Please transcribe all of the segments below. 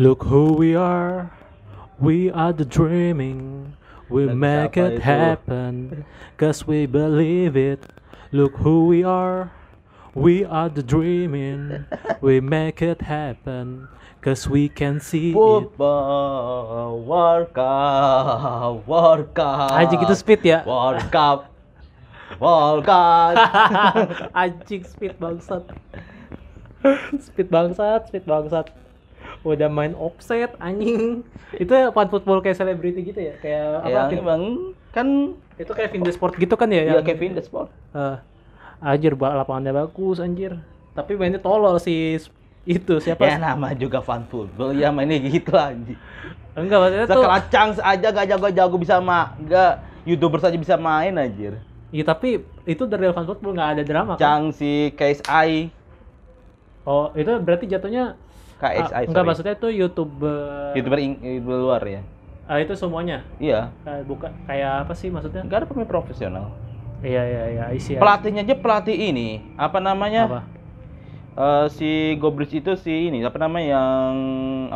Look who we are. We are the dreaming. We Lagu make it itu? happen. Cause we believe it. Look who we are. We are the dreaming. We make it happen. Cause we can see it. Football World Cup World Cup Anjing itu speed ya. World Cup World Cup Anjing speed bangsat. speed bangsat, speed bangsat. Udah main offset anjing. Itu fan football kayak selebriti gitu ya, kayak apa? Ya emang kan Itu kayak The Sport gitu kan ya? Ya yang- Kevin The Sport Eh, anjir, lapangannya bagus anjir. Tapi mainnya tolol si s- itu siapa? Ya nama juga fan football Ya mainnya gitu anjing Enggak maksudnya tuh. Sekelacang aja gak jago-jago bisa ma Gak Youtuber saja bisa main anjir Iya tapi itu dari fan football nggak ada drama kan? Cang si KSI Oh itu berarti jatuhnya KSI ah, enggak sorry. maksudnya itu YouTube Youtuber, ing- YouTuber luar ya ah, itu semuanya Iya Kayak bukan kayak apa sih maksudnya? Gak ada pemain profesional Iya iya iya isi Pelatihnya aja pelatih ini Apa namanya apa? Eh, si Gobris itu si ini apa namanya yang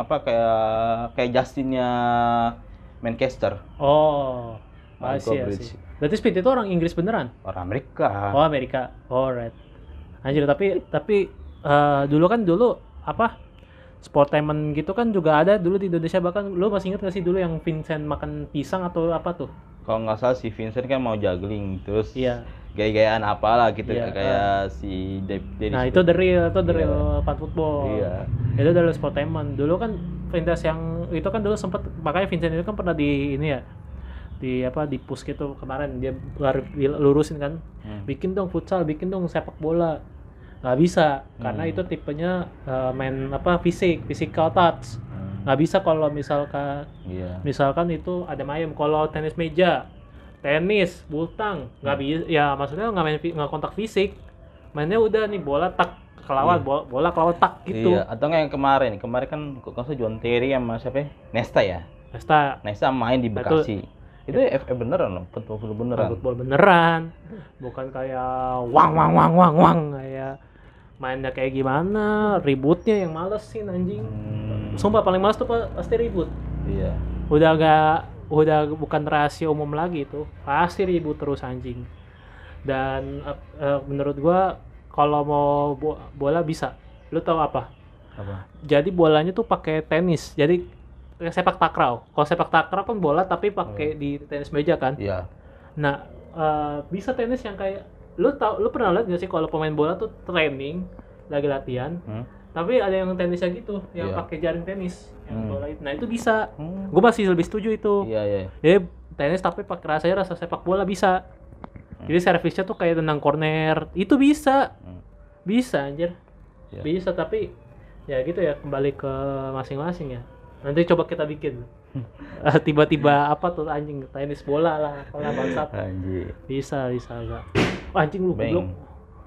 apa kayak kayak Justinnya Manchester Oh, see. Berarti Speed itu orang Inggris beneran? orang Amerika Oh Amerika, alright. Anjir tapi tapi eh, dulu kan dulu apa sportainment gitu kan juga ada dulu di Indonesia bahkan lu masih inget gak sih dulu yang Vincent makan pisang atau apa tuh? kalau nggak salah si Vincent kan mau juggling terus Iya. gaya-gayaan apalah gitu Iya, kayak si Dave Dennis Nah itu the real, itu the Iya. real fan football. Iya. Itu dari sportainment. Dulu kan Vincent yang itu kan dulu sempat makanya Vincent itu kan pernah di ini ya di apa di push gitu kemarin dia lurusin kan Hmm. bikin dong futsal bikin dong sepak bola nggak bisa karena Hmm. itu tipenya uh, main apa fisik physical touch. Hmm. nggak bisa kalau misalkan iya. misalkan itu ada mayem. Kalau tenis meja tenis bultang nggak bisa ya maksudnya nggak main nggak kontak fisik. Mainnya udah nih bola tak kelawan Iya. bola, bola kelawan tak gitu. Iya atau nggak yang kemarin kemarin kan kok John Terry sama siapa ya? Nesta ya? Nesta. Nesta main di Nah, itu- Itu FF beneran loh betul beneran. Football beneran. Bukan kayak wang wang wang wang wang. Kayak mainnya kayak gimana ributnya yang malesin anjing. Hmm, sumpah paling males tuh pa- pasti ribut. Iya. Udah gak udah bukan rahasia umum lagi itu. Pasti ribut terus anjing. Dan ap- eh, menurut gua kalau mau bo- bola bisa. Lu tahu apa? Apa? Jadi bolanya tuh pakai tenis. Jadi sepak takraw kalau sepak takraw kan bola tapi pakai di tenis meja kan iya Nah, eh, bisa tenis yang kayak lu tau lu pernah lihat gak sih kalau pemain bola tuh training lagi latihan, Hmm? tapi ada yang tenisnya gitu, yang Iya. pakai jaring tenis, yang Hmm. bola itu. Nah, itu bisa. Hmm. Gue masih lebih setuju itu. iya iya Jadi tenis tapi pakai rasanya rasa sepak bola bisa. Jadi servisnya tuh kayak tendang corner, itu bisa. Hmm. Bisa anjir. Iya. Bisa tapi ya gitu ya kembali ke masing-masing ya. Nanti coba kita bikin. Eh, Tiba-tiba apa tuh anjing tenis bola lah, kalau bangsat. anjir Bisa, bisa enggak. Anjing lu goblok.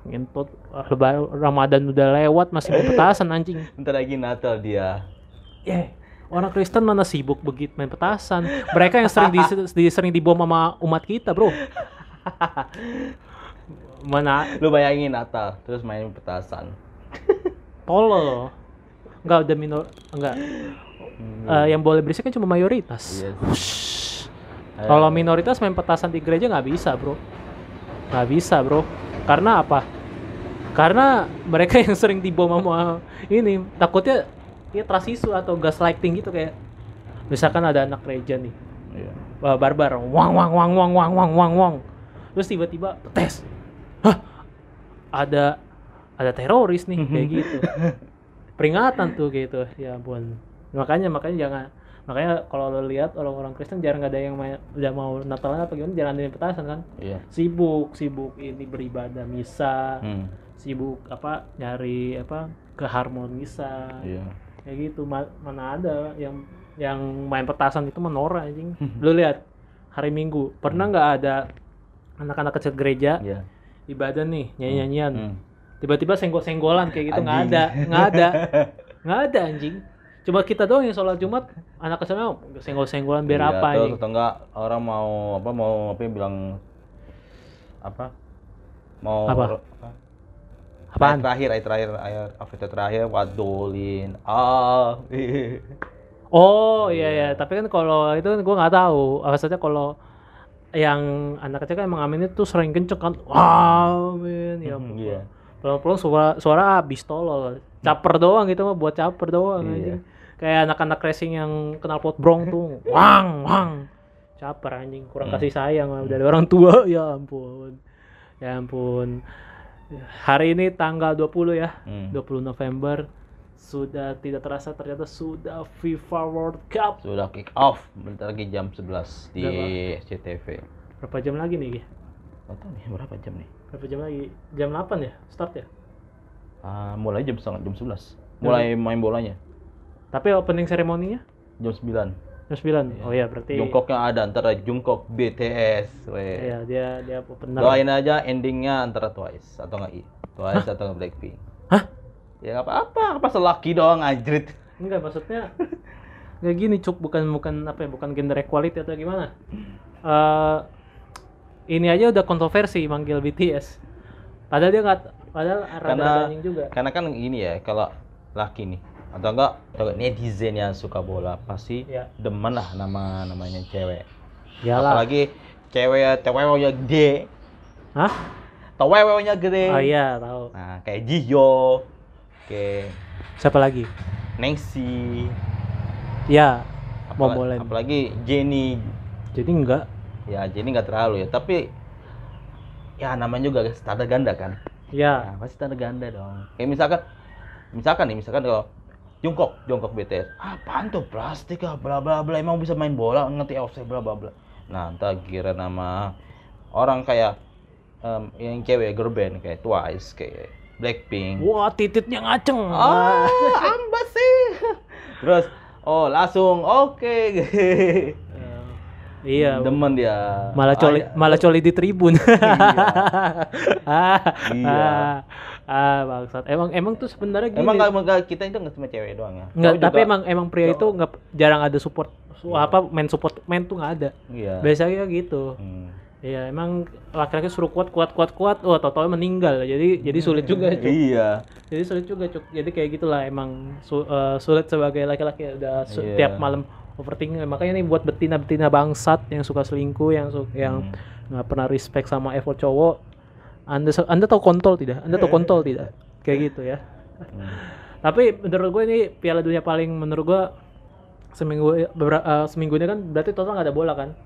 Ngentot lebaran Ramadan udah lewat masih mau petasan anjing. Bentar lagi Natal dia. Eh, orang Kristen mana sibuk begitu main petasan. Mereka yang sering di, di- sering dibom sama umat kita, Bro. Mana Lu bayangin Natal terus main petasan. tolol. Enggak udah minor enggak. Eh, yang boleh berisik kan cuma mayoritas. Iya. Kalau minoritas main petasan di gereja nggak bisa, bro. Nggak bisa, bro. Karena apa? Karena mereka yang sering dibom sama ini takutnya ya trust atau gaslighting gitu kayak misalkan ada anak gereja nih Iya. uh, barbar wang wang wang wang wang wang wang wang terus tiba-tiba tes hah ada ada teroris nih kayak gitu peringatan tuh gitu ya ampun makanya makanya jangan makanya kalau lo lihat orang-orang Kristen jarang ada yang main, udah mau Natalan apa gimana jarang ada yang petasan kan? Iya. sibuk sibuk ini beribadah misa Hmm. sibuk apa nyari apa keharmonisan. Iya. kayak gitu Ma- mana ada yang yang main petasan itu menora anjing. Lu lihat hari minggu pernah nggak ada anak-anak kecil gereja? Iya. ibadah nih nyanyi-nyanyian. Hmm. tiba-tiba senggol-senggolan kayak gitu nggak ada nggak ada. Nggak ada anjing coba kita doang yang sholat jumat anak kecilnya senggol-senggolan biar Iya, apa terus Atau enggak orang mau apa mau apa ya, bilang apa? Mau Apa? apa? Apaan? Ayat terakhir, ayat terakhir, ayat Avita terakhir, Wadolin. Ah. Oh iya iya, tapi kan kalau itu kan gue nggak tahu. Maksudnya kalau yang anak kecil kan emang Amin itu sering kenceng kan. Wow, Amin. Ya ampun. Iya. Pulang-pulang suara suara habis tolol. Caper doang gitu mah buat caper doang Iya. aja. Kayak anak-anak racing yang kenal pot brong tuh. Wang, wang. Caper anjing, kurang Hmm. kasih sayang lah dari orang tua. Ya ampun. Ya ampun. Hari ini tanggal 20 ya. Hmm. 20 November sudah tidak terasa ternyata sudah FIFA World Cup. Sudah kick off bentar lagi jam 11 di Berapa? SCTV. Berapa jam lagi nih? Nggak tahu nih berapa jam nih? Berapa jam lagi? Jam 8 ya? Start ya? Ah, mulai jam setengah jam 11. Mulai main bolanya Tapi opening seremoninya jam 9. jam 9. Oh iya berarti Jungkooknya ada antara Jungkook BTS. weh. Iya, dia dia opener. Doain aja endingnya antara Twice atau nggak I. Twice atau nggak Blackpink. Hah? Ya apa-apa, apa selaki doang anjrit. Enggak maksudnya Kayak gini cuk bukan bukan apa ya bukan gender equality atau gimana? Eh ini aja udah kontroversi manggil BTS. Padahal dia nggak padahal Karena juga. karena kan ini ya kalau laki nih atau enggak atau enggak netizen yang suka bola pasti Iya. demen lah nama namanya cewek. Iyalah. Apalagi cewek ceweknya gede, Hah? ceweknya gede. Oh iya, tahu. Nah, kayak Jiyo, kayak Siapa lagi? Nexi, Ya, mau apala- boleh. apalagi Jenny. Jadi enggak. Ya, Jenny nggak terlalu ya, tapi ya namanya juga standar ganda kan. Ya, Nah, pasti standar ganda dong. Kayak misalkan misalkan nih, misalkan kalau Jungkook, Jungkook BTS. Apaan tuh plastik ah, bla bla bla. Emang bisa main bola, ngerti offset bla bla bla. Nah, entar kira nama orang kayak em, yang cewek girl band kayak Twice, kayak Blackpink. wah tititnya ngaceng. Ah, ambas sih. Terus, oh langsung oke. Eh, iya. Demen dia. Malah coli Ah, malah coli di tribun. ah, Iya. Ah, bangsat. Emang emang tuh sebenarnya gini. Emang nggak- kita itu nggak cuma cewek doang ya? Nggak, tapi juga- emang emang pria itu nggak jarang ada support su- Iya. apa main support main tuh nggak ada. Iya. Biasanya gitu. Hmm. Iya, emang laki-laki suruh kuat kuat kuat kuat, wah tau meninggal. Jadi jadi sulit juga, Cuk. Iya. Jadi sulit juga, Cuk. Jadi kayak gitulah emang su- eh, sulit sebagai laki-laki udah su- Iya. tiap malam overthinking. Makanya nih buat betina-betina bangsat yang suka selingkuh, yang su- yang Hmm. nggak pernah respect sama effort cowok. Anda Anda tahu kontol tidak? Anda tahu kontol tidak? Kayak gitu ya. Hmm. Tapi menurut gue ini Piala Dunia paling menurut gue seminggu beberapa eh, seminggu ini kan berarti total nggak ada bola kan?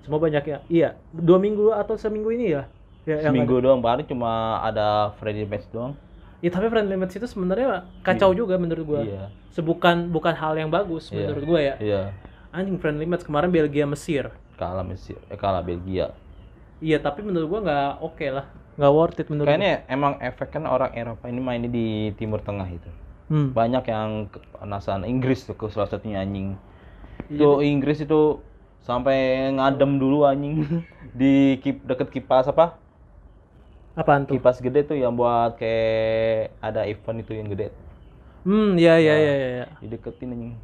Semua banyak ya. Iya, dua minggu atau seminggu ini ya? Ya, yang Seminggu doang, paling cuma ada friendly match doang. ada. Ya, tapi friendly match itu sebenarnya kacau juga menurut gue. Iya. Sebukan bukan hal yang bagus Iya. menurut gue ya. Iya. Anjing friendly match kemarin Belgia Mesir. Kalah Mesir, eh kalah Belgia. Iya, tapi menurut gue nggak oke lah. Nggak worth it menurut Kayaknya emang efek kan orang Eropa ini mainnya di Timur Tengah itu. Hmm. Banyak yang kepanasan Inggris tuh ke salah satunya anjing. Iya, Tuh Inggris itu sampai ngadem dulu anjing di kip, deket kipas apa? Apaan tuh? Kipas gede tuh yang buat kayak ada event itu yang gede. Hmm, ya ya ya ya. ya. Dideketin anjing.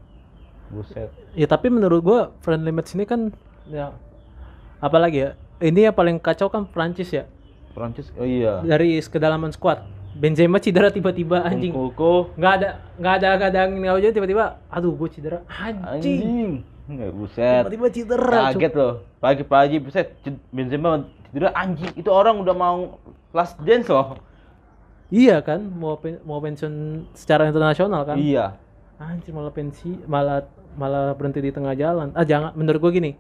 Buset. Ya tapi menurut gua friendly match ini kan ya apalagi ya ini yang paling kacau kan Prancis ya Prancis, oh iya. dari kedalaman squad Benzema cedera tiba-tiba anjing Koko nggak ada nggak ada nggak ada angin nggak hujan tiba-tiba aduh gue cedera anjing anjing. Nggak buset. tiba-tiba cedera. Kaget loh. Pagi-pagi buset Benzema cedera anjing. Itu orang udah mau last dance loh. iya kan mau pen- mau pensiun secara internasional kan Iya. anjing malah pensi malah malah berhenti di tengah jalan ah jangan menurut gue gini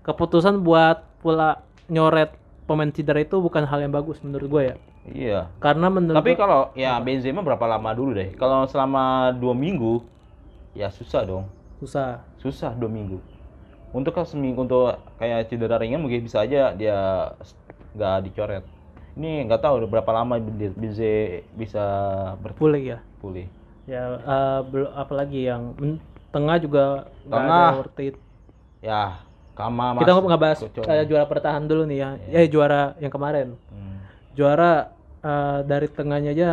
keputusan buat pula nyoret pemain cedera itu bukan hal yang bagus menurut gue ya Iya. karena menurut Tapi kalau ya Benzema berapa lama dulu deh? Kalau selama dua minggu, ya susah dong. susah Susah dua minggu. Untuk seminggu untuk kayak cedera ringan mungkin bisa aja dia nggak dicoret. Ini nggak tahu udah berapa lama Benze bisa bisa pulih ya berpulih. ya bel- apalagi yang tengah juga nggak ada Tengah. worth it Ya, Kama kita nggak bahas eh, juara bertahan dulu nih ya ya juara yang kemarin Hmm. juara eh, dari tengahnya aja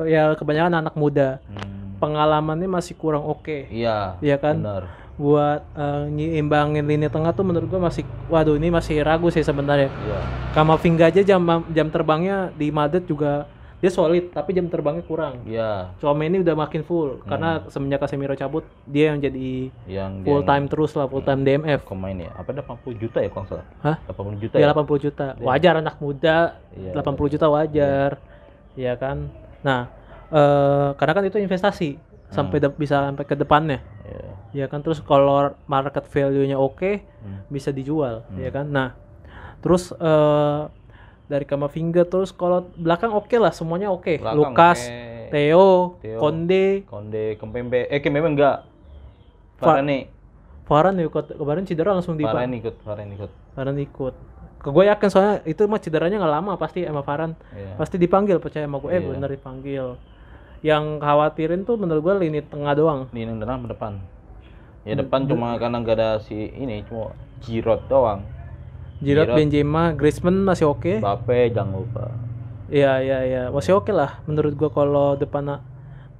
ya kebanyakan anak muda Hmm. pengalamannya masih kurang oke Iya. Iya kan? Bener. buat eh, nyiimbangin lini tengah tuh menurut gua masih waduh ini masih ragu sih sebenarnya Iya. Kamavinga aja jam jam terbangnya di Madrid juga dia solid tapi jam terbangnya kurang. Iya, Chouameni udah makin full karena semenjak Casemiro cabut dia yang jadi yang full time terus lah full time DMF. pemain ya. Apa 80 juta ya kalau salah? Hah? 80 juta Dia ya. 80 juta. Wajar anak muda Iya, 80 juta wajar. Iya kan? Nah, eh karena kan itu investasi sampai de- bisa sampai ke depannya. Iya. Ya kan terus kalau market value-nya oke Hmm. bisa dijual, ya kan? Nah, terus eh dari Kamavinga terus kalau belakang oke lah semuanya oke. Belakang Lukas, oke. Theo, Theo. Konde, Konde, Kempembe, eh Kempembe enggak. Varane, Varane ikut kemarin cedera langsung di Varane ikut, Varane ikut. Varane ikut. Ke gue yakin soalnya itu mah cederanya nggak lama pasti sama Varane. Iya. Pasti dipanggil percaya sama gue, eh Iya. bener dipanggil. Yang khawatirin tuh menurut gue lini tengah doang. Ini yang depan. Ya depan cuma karena enggak ada si ini cuma Giroud doang. Giroud, Giroud. Benzema, Griezmann masih oke. Mbappe jangan lupa. Iya iya iya masih oke lah menurut gua kalau depan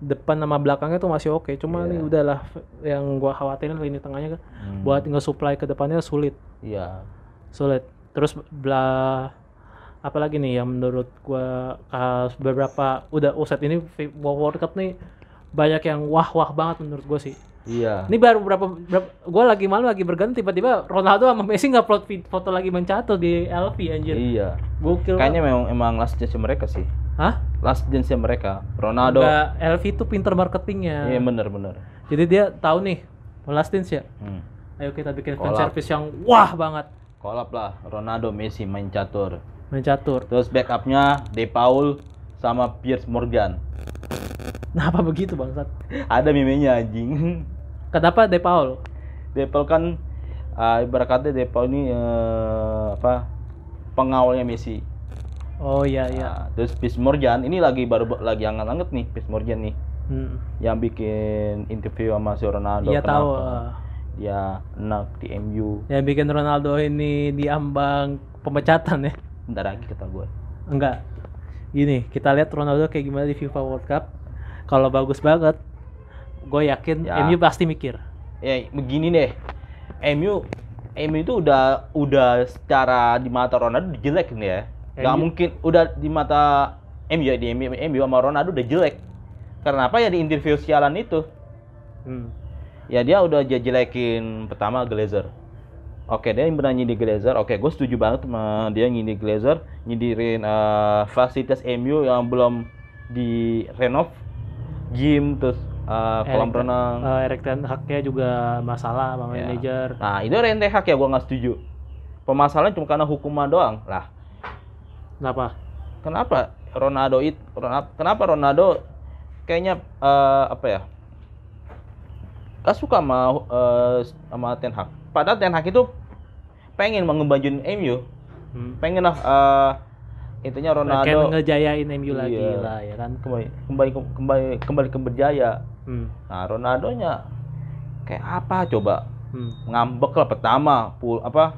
depan nama belakangnya tuh masih oke. Cuma Iya. nih udahlah yang gua khawatirin lini tengahnya kan Hmm. buat nge-supply ke depannya sulit Iya. sulit. Terus belah apa lagi nih yang menurut gua uh, beberapa udah uset ini World Cup nih banyak yang wah wah banget menurut gua sih. Iya. Ini baru berapa, berapa gue lagi malam lagi berganti tiba-tiba Ronaldo sama Messi ngupload vid- foto lagi mencatur di LV anjir. Iya. Gokil. Kayaknya memang emang last chance mereka sih. Hah? Last chance mereka. Ronaldo. Enggak, LV itu pinter marketingnya. Iya bener bener. Jadi dia tahu nih, last dance ya. Hmm. Ayo kita bikin fan service yang wah banget. Kolab lah Ronaldo, Messi main catur. Main catur. Terus backupnya De Paul sama Piers Morgan. Kenapa begitu bangsat? Ada mimenya anjing. Kenapa De Paul? De Paul kan uh, ibarat kata De Paul ini eh, apa pengawalnya Messi. Oh iya iya. Nah, terus Piers Morgan ini lagi baru lagi hangat-hangat nih Piers Morgan nih Hmm. yang bikin interview sama si Ronaldo. Iya tahu. eh. Dia enak di MU. yang bikin Ronaldo ini diambang pemecatan ya. Bentar lagi kata gue. Enggak. Gini, kita lihat Ronaldo kayak gimana di FIFA World Cup. Kalau bagus banget, gue yakin Ya. MU pasti mikir. Ya begini deh. MU MU itu udah udah secara di mata Ronaldo jelek nih ya. Gak MU. mungkin udah di mata MU ya di MU, MU sama Ronaldo udah jelek. Karena apa ya di interview sialan itu? Hmm. Ya dia udah jelekin pertama Glazer. Oke, dia yang pernah nyindir Glazer. Oke, gue setuju banget sama dia nyindir Glazer, nyindirin eh, fasilitas MU yang belum di renov, gym terus eh, kolam Erik- renang. eh, Erik Ten Hag-nya juga masalah sama Ya. manajer. Nah, itu rente hak ya gue nggak setuju. Permasalahan cuma karena hukuman doang. Lah, Kenapa? kenapa Ronaldo itu kenapa Ronaldo kayaknya eh, apa ya? Gak suka sama eh, sama Ten Hag. Padahal Ten Hag itu pengen mengembanjuin MU, Hmm. pengen lah eh, intinya Pengen Ronaldo ngejayain MU lagi Iya. lah ya kan. kembali kembali kembali kembali ke berjaya. Hmm. Nah, Ronaldonya kayak apa coba? Hmm. ngambek lah pertama pul apa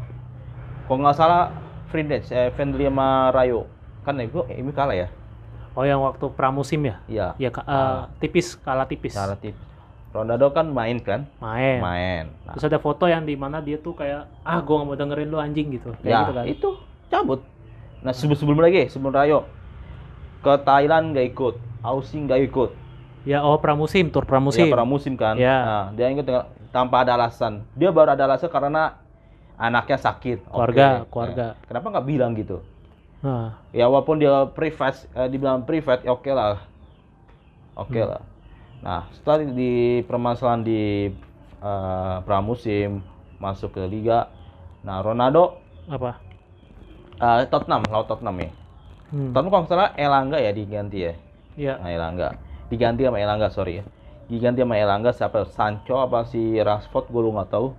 kalau nggak salah free dance eh, friendly sama Rayo kan ya gue ini kalah ya Oh yang waktu pramusim ya? iya Ya eh, Ah. tipis kalah tipis. cara tipis Ronaldo kan main kan Main. main nah, Terus ada foto yang di mana dia tuh kayak ah gua gak mau dengerin lu anjing gitu. Kayak ya gitu kan. itu cabut nah sebelum sebelum lagi sebelum Rayo ke Thailand nggak ikut Aussie nggak ikut Ya oh pramusim, tur pramusim. ya pramusim kan Ya. nah, dia ikut dengan- tanpa ada alasan dia baru ada alasan karena anaknya sakit. Keluarga, Nah, keluarga. kenapa nggak bilang gitu Nah, ya walaupun dia private eh, dibilang private ya oke lah oke Hmm. lah nah setelah di, permasalahan di eh, pramusim masuk ke liga nah Ronaldo apa? eh, Tottenham lawan Tottenham ya Hmm. Tottenham kalau salah Elangga ya diganti ya Iya. nah Elangga diganti sama Elangga sorry ya diganti sama Elangga siapa Sancho apa si Rashford gue lu nggak tahu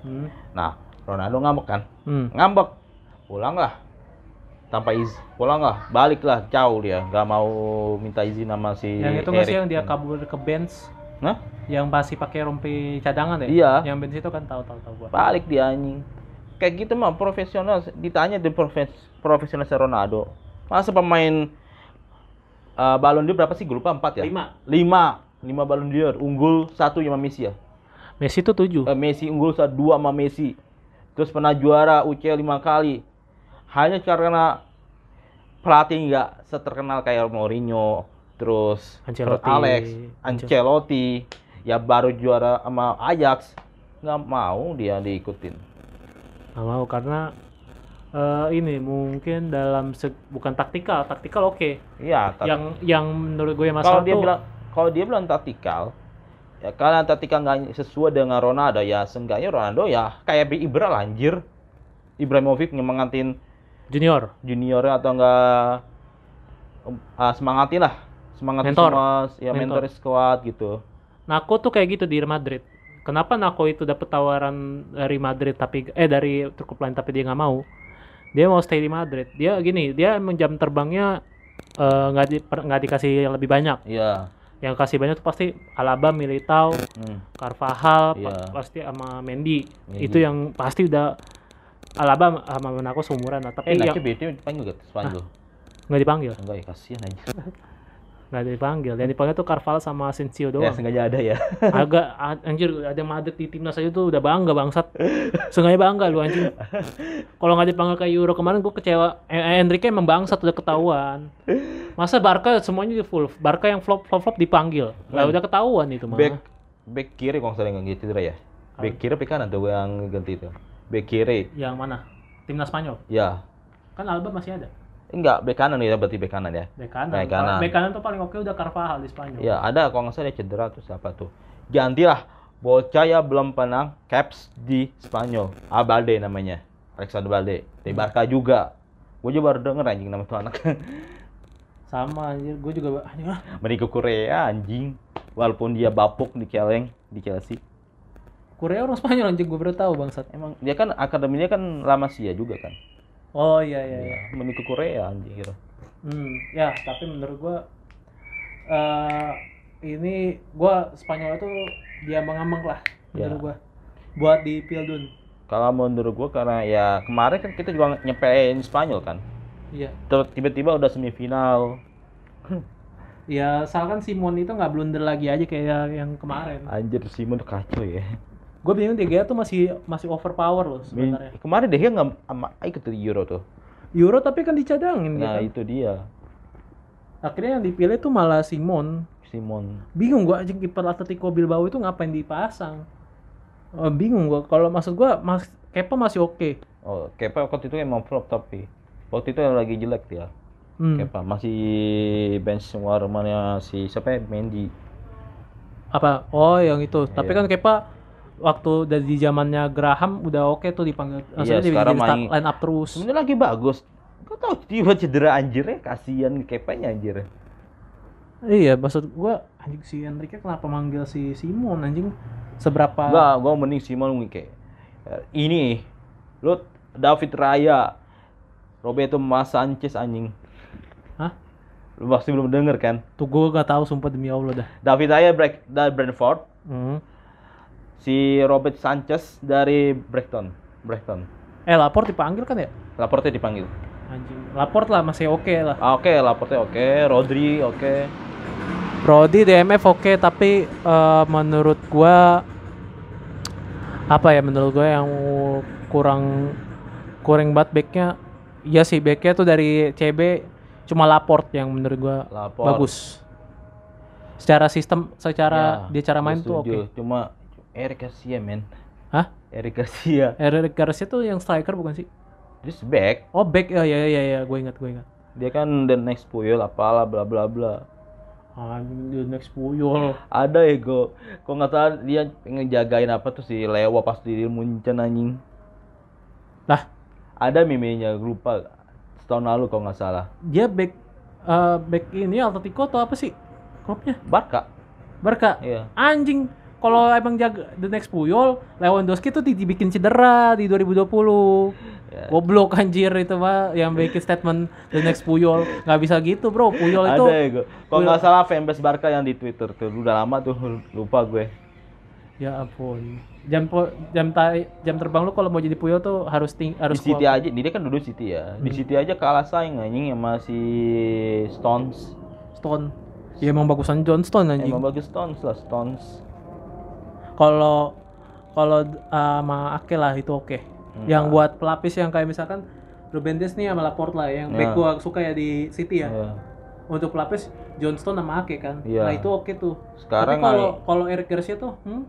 Hmm. nah Ronaldo ngambek kan Hmm. ngambek pulanglah tanpa izin. Pulanglah baliklah jauh dia. Nggak mau minta izin sama si Yang itu nggak sih yang dia kabur ke bench? Hah? yang masih pakai rompi cadangan ya? Iya. Yang bench itu kan tahu tahu tahu gua. balik dia anjing. Kayak gitu mah profesional. Ditanya di profes profesional Ronaldo. Masa pemain uh, balon dia berapa sih? Gue lupa empat ya? Lima. lima. Lima balon dia unggul satu sama Messi ya? Messi itu tujuh. Eh, Messi unggul satu dua sama Messi. Terus pernah juara UCL lima kali hanya karena pelatih nggak seterkenal kayak Mourinho, terus Ancelotti. Alex, Ancelotti, ya baru juara sama Ajax, nggak mau dia diikutin. nggak mau karena eh, ini mungkin dalam bukan taktikal taktikal oke Iya, tak- yang yang menurut gue kalau masalah dia tuh bilang kalau dia bilang taktikal, ya karena taktikal nggak sesuai dengan Ronaldo ya, seenggaknya Ronaldo ya kayak Ibra lah, anjir. Ibrahimovic nyemangatin junior juniornya atau enggak um, ah, semangatin lah semangatin Mentor. semua ya Mentor. mentor squad gitu Nako tuh kayak gitu di Real Madrid kenapa Nako itu dapat tawaran dari Madrid tapi eh dari klub lain tapi dia nggak mau dia mau stay di Madrid dia gini dia jam terbangnya eh, nggak di, per- nggak dikasih yang lebih banyak iya yang kasih banyak tuh pasti Alaba, Militao, hmm. Carvajal, pa- pasti sama Mendy. Mendy. Itu yang pasti udah Alaba sama Monaco seumuran lah. eh Tapi yang nanti BT dipanggil gak Spanyol nggak dipanggil, enggak ya kasihan aja nggak dipanggil. Yang dipanggil tuh Carvalho sama Asensio ya doang. sengaja ada ya Agak anjir ada Madrid di timnas aja tuh udah bangga bangsat. Sengaja bangga lu anjing. Kalau nggak dipanggil kayak Euro kemarin gue kecewa. Eh, eh, Enrique emang bangsat udah ketahuan. Masa Barca semuanya di full. Barca yang flop flop flop dipanggil. Lah udah ketahuan itu mah. back back kiri kalau nggak salah yang gitu ya back kiri tapi kanan tuh yang ganti itu back kiri Yang mana? Timnas Spanyol. ya Kan Alba masih ada. enggak back kanan ya berarti back kanan ya Bek kanan. Bek kanan. Bek kanan tuh paling oke udah Carvajal di Spanyol. ya ada kalau nggak salah dia cedera tuh siapa tuh gantilah bocah ya belum pernah caps di Spanyol Abalde namanya Alexander Balde dari Barca juga gue juga baru denger anjing nama tuh anak Sama anjir, gue juga anjing ah. Mending ke Korea anjing walaupun dia bapuk di Keleng di Chelsea Korea orang Spanyol anjing gue baru tahu bangsat. emang dia kan akademinya kan lama sih juga kan Oh iya iya iya. ya, mending ke Korea anjing gitu Hmm, ya, tapi menurut gua eh ini gua Spanyol itu dia mengambang lah menurut Ya. gua. Buat di Pildun. kalau menurut gue karena ya kemarin kan kita juga nyepelin Spanyol kan Iya. Terus tiba-tiba udah semifinal Ya, asalkan Simon itu nggak blunder lagi aja kayak yang kemarin. anjir Simon kacau ya Gue bingung De Gea tuh masih masih overpower loh sebenarnya. kemarin deh dia nggak ikut di Euro tuh. Euro tapi kan dicadangin nah gitu. itu dia. Akhirnya yang dipilih tuh malah Simon. Simon. Bingung gua anjing kiper Atletico Bilbao itu ngapain dipasang? Oh, bingung gua. Kalau maksud gua mas Kepa masih oke. Oh Kepa waktu itu emang flop tapi waktu itu yang lagi jelek dia. Hmm. Kepa masih bench warmanya si siapa ya? Mendy. Apa? Oh yang itu. Tapi Iya. kan Kepa waktu dari di zamannya Graham udah oke tuh dipanggil dia Iya, sekarang jadi start main- line up terus. Sebenarnya lagi bagus. Kau tahu tiba cedera anjirnya kasihan Kepanya anjir. Iya maksud gua anjing si Enrique kenapa manggil si Simon anjing? Seberapa Enggak, gua mending Simon kayak ini lu David Raya Roberto Mas Sanchez anjing. Hah? lu pasti belum denger kan? Tuh gua gak tahu sumpah demi Allah dah. David Raya break dari Brentford. Hmm. Si Robert Sanchez dari Brighton. Brighton. Eh lapor dipanggil kan ya? Laporte dipanggil. Anjing. Lapor lah masih oke lah. Ah, oke Laporte oke. Rodri oke. Brody DMF oke tapi eh, menurut gua apa ya menurut gua yang kurang kurang banget backnya iya sih backnya tuh dari CB cuma Laport yang menurut gua bagus. Secara sistem secara Ya, dia cara main tuh oke. Setuju. cuma Eric Garcia men. Hah? Eric Garcia. Eric Garcia tuh yang striker bukan sih? Dia back. Oh back. Ya ya ya ya gue ingat gue ingat. Dia kan the next Puyol apalah bla bla bla. Anjing dia next Puyol. Ada ya go kok nggak salah dia pengen jagain apa tuh si Lewa pas di Munchen anjing. Lah. Ada mimenya lupa. Setahun lalu kalau nggak salah. Dia back eh, back ini Atletico atau apa sih? Klubnya? Barca. Barca. Iya. Anjing, kalau emang jaga the next Puyol, Lewandowski tuh di- dibikin cedera di 2020. Ya. Goblok anjir itu mah yang bikin statement the next Puyol. nggak bisa gitu, Bro. Puyol itu ada ya kalau nggak salah fanbase Barca yang di Twitter tuh udah lama tuh lupa gue ya ampun. Jam jam ta- jam terbang lu kalau mau jadi Puyol tuh harus ting harus di City aja dia kan dulu City ya di Hmm. City aja kalah saing anjing sama si Stones Stone. Ya emang bagusan Johnston anjing. emang bagus Stones lah Stones Kalau kalau uh, sama Ake lah itu oke. Hmm. Yang buat pelapis yang kayak misalkan Ruben Dias nih sama Laporte lah yang Ya. back gua suka ya di City ya. Iya. Untuk pelapis Johnston sama Ake kan. Iya. Nah itu oke tuh. Sekarang Tapi kalau kalau Eric Garcia tuh hmm?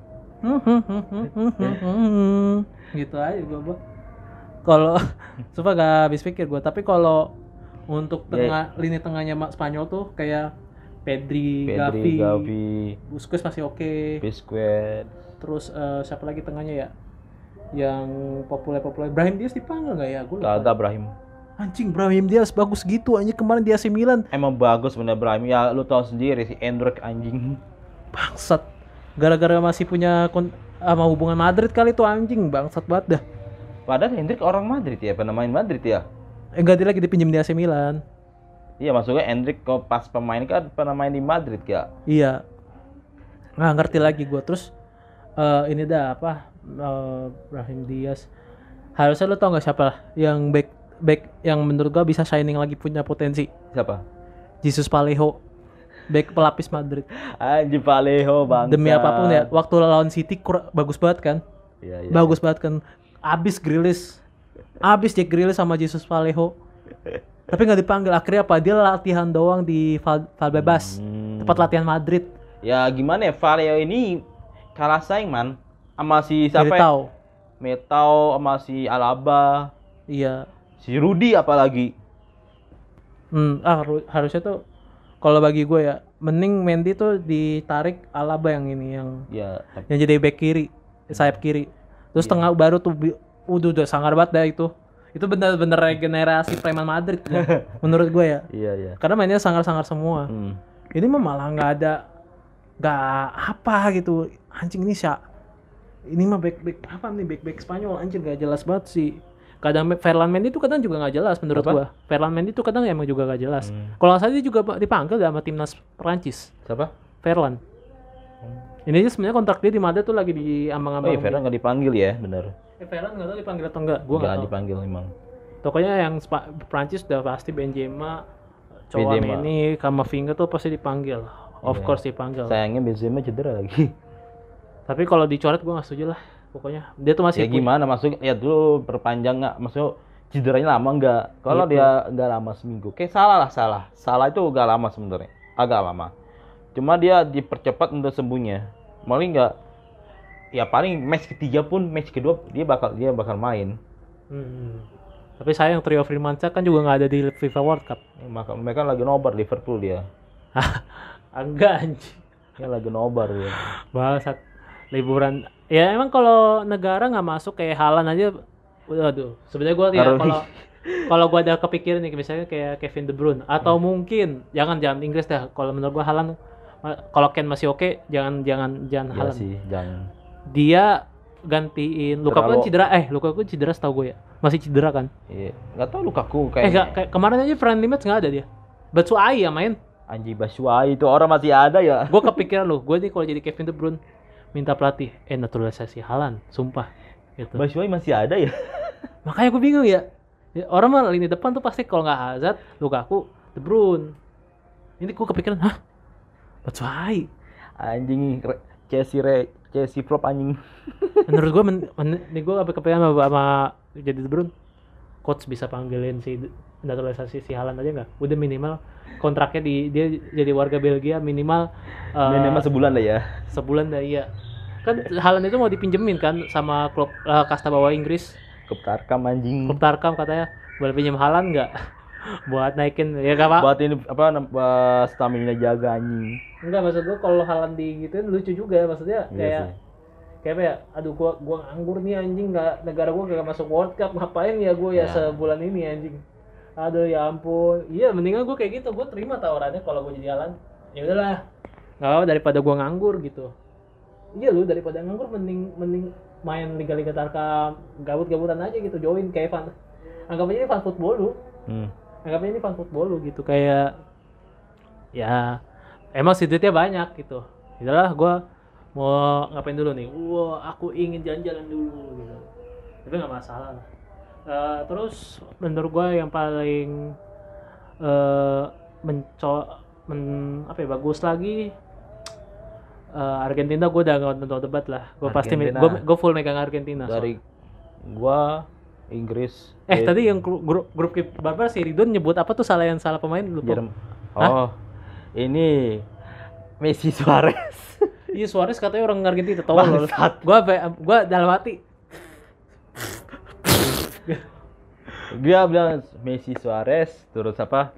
Gitu aja gua gua. Kalau coba gak habis pikir gua, tapi kalau untuk Ya. tengah lini tengahnya Spanyol tuh kayak Pedri, Gavi, Pedri, Gavi, Busquets masih oke. Biscuit. Terus eh, siapa lagi tengahnya ya? Yang populer-populer Brahim Diaz dipanggil nggak ya? Gue lupa. Kagak Brahim. Anjing Brahim Diaz bagus gitu anjing kemarin di AC Milan. Emang bagus bener Brahim. Ya lu tahu sendiri si Endrick anjing. Bangsat. Gara-gara masih punya kon sama hubungan Madrid kali tuh anjing bangsat banget dah. Padahal Hendrik orang Madrid ya, pernah main Madrid ya. Eh enggak dia lagi dipinjam di AC Milan. Iya maksudnya Hendrik kok pas pemain kan pernah main di Madrid ya. Iya. Nggak ngerti lagi gua terus eh ini dah apa eh, Brahim Diaz. Harusnya lo tau nggak siapa yang back back yang menurut gua bisa shining lagi punya potensi. Siapa? Jesus Palejo. Back pelapis Madrid. Anjing Paleho bang. Demi apa pun ya, waktu lawan City kur- bagus banget kan? Iya iya. Bagus banget kan. Abis Grilis. Abis Jack Grilis sama Jesus Palejo. Tapi nggak dipanggil. Akhirnya apa? Dia latihan doang di Val Valbebas. Hmm. Tempat latihan Madrid. Ya gimana ya Valeo ini kalah saing man sama si siapa ya? Metau sama si Alaba, Iya. si Rudy apalagi. Hmm, ah, haru- harusnya tuh kalau bagi gue ya, mending Mendy tuh ditarik Alaba yang ini yang Ya, tapi- yang jadi back kiri, sayap kiri. Terus tengah baru tuh udah udah sangar banget dah itu. Itu bener-bener regenerasi preman Madrid ya, menurut gue ya. iya iya. Karena mainnya sangar-sangar semua. Hmm. Ini mah malah nggak ada nggak apa gitu. Anjing ini sya ini mah back back apa nih back back Spanyol anjing gak jelas banget sih. Kadang Ferland Mendy tuh kadang juga nggak jelas menurut Apa? gua. Ferland Mendy tuh kadang emang juga nggak jelas. Hmm. Kalau nggak salah dia juga dipanggil sama timnas Perancis. Siapa? Ferland. Ini aja sebenarnya kontrak dia di Madrid tuh lagi di Oh ambang-ambang. iya, Ferran nggak dipanggil ya, bener. Eh, Ferland nggak tahu dipanggil atau enggak. Gua nggak tahu. dipanggil emang. Pokoknya yang Spa- Prancis udah pasti Benzema, Benzema. Chouameni, Kamavinga tuh pasti dipanggil. Of Iya. course dipanggil. Sayangnya Benzema cedera lagi. Tapi kalau dicoret gua nggak setuju lah. Pokoknya dia tuh masih ya gimana maksudnya ya dulu perpanjang nggak maksudnya cederanya lama nggak kalau Gitu. dia nggak lama seminggu kayak salah lah salah salah itu nggak lama sebenarnya agak lama cuma dia dipercepat untuk sembuhnya paling nggak ya paling match ketiga pun match kedua dia bakal dia bakal main Hmm. Tapi sayang trio Firmansyah kan juga nggak ada di FIFA World Cup. Ya, maka mereka lagi nobar Liverpool dia Enggak anjing. dia lagi nobar dia Bangsat. Liburan. Ya emang kalau negara nggak masuk kayak Halan aja waduh. Sebenarnya gua ya kalau kalau gua ada kepikiran nih misalnya kayak Kevin De Bruyne atau mungkin jangan jangan Inggris dah. Kalau menurut gua Halan kalau Ken masih oke, jangan jangan jangan Iya Haaland. sih jangan Dia gantiin Lukaku kan cedera eh Lukaku cedera setahu gue ya. Masih cedera kan? iya nggak tahu Lukaku Eh kayak enggak, kayak kemarin aja friendly match nggak ada dia. Batshuayi ya main. Anji Bashuai itu orang masih ada ya gue kepikiran loh, gue nih kalau jadi Kevin De Bruyne minta pelatih, eh naturalisasi Halan, sumpah. Gitu. Bashuai masih ada ya Makanya gue bingung ya. Ya, Orang mah lini depan tuh pasti kalau nggak Hazard, Lukaku, De Bruyne. Ini gue kepikiran, hah? Batshuayi. anjing Chelsea Chelsea flop anjing. Menurut gue, men, men- nih gue kepikiran sama, sama jadi De Bruyne. Coach bisa panggilin si naturalisasi si Halan aja nggak? Udah minimal kontraknya di dia jadi warga Belgia minimal eh, minimal sebulan lah ya. sebulan dah iya. Kan Halan itu mau dipinjemin kan sama klub eh, kasta bawah Inggris. Ke Tarkam anjing. Klub Tarkam katanya boleh pinjam Halan nggak buat naikin ya gak apa buat ini apa buat stamina jaga anjing. Enggak maksud gua kalau Halan di gituin lucu juga maksudnya Iya kayak sih. kayak apa ya aduh gua gua nganggur nih anjing nggak negara gua gak masuk World Cup ngapain ya gua ya, Ya. sebulan ini anjing? Aduh ya ampun. Iya mendingan gua kayak gitu gua terima tawarannya kalau gua jadi Halan ya udahlah. Nggak apa daripada gua nganggur gitu. Iya lu daripada nganggur mending mending main liga-liga tarkam gabut-gabutan aja gitu join kayak fan anggap aja ini fan football lu. Hmm. Anggap aja ini fan football lu gitu kayak ya emang sih duitnya banyak gitu. Itulah gua mau ngapain dulu nih? Wah aku ingin jalan-jalan dulu gitu. Tapi nggak masalah lah. Eh, terus menurut gua yang paling eh menco men, apa ya bagus lagi eh, Argentina gue udah nggak nonton debat lah. Gue pasti gue gue full megang Argentina dari gua Inggris. Eh, tadi yang gru- grup grup Barbar si Ridwan nyebut apa tuh salah yang salah pemain lupa. Oh, ini Messi Suarez. Iya Suarez katanya orang Argentina tolol. Bangsat. Gua gua dalam hati Dia bilang Messi Suarez, terus apa?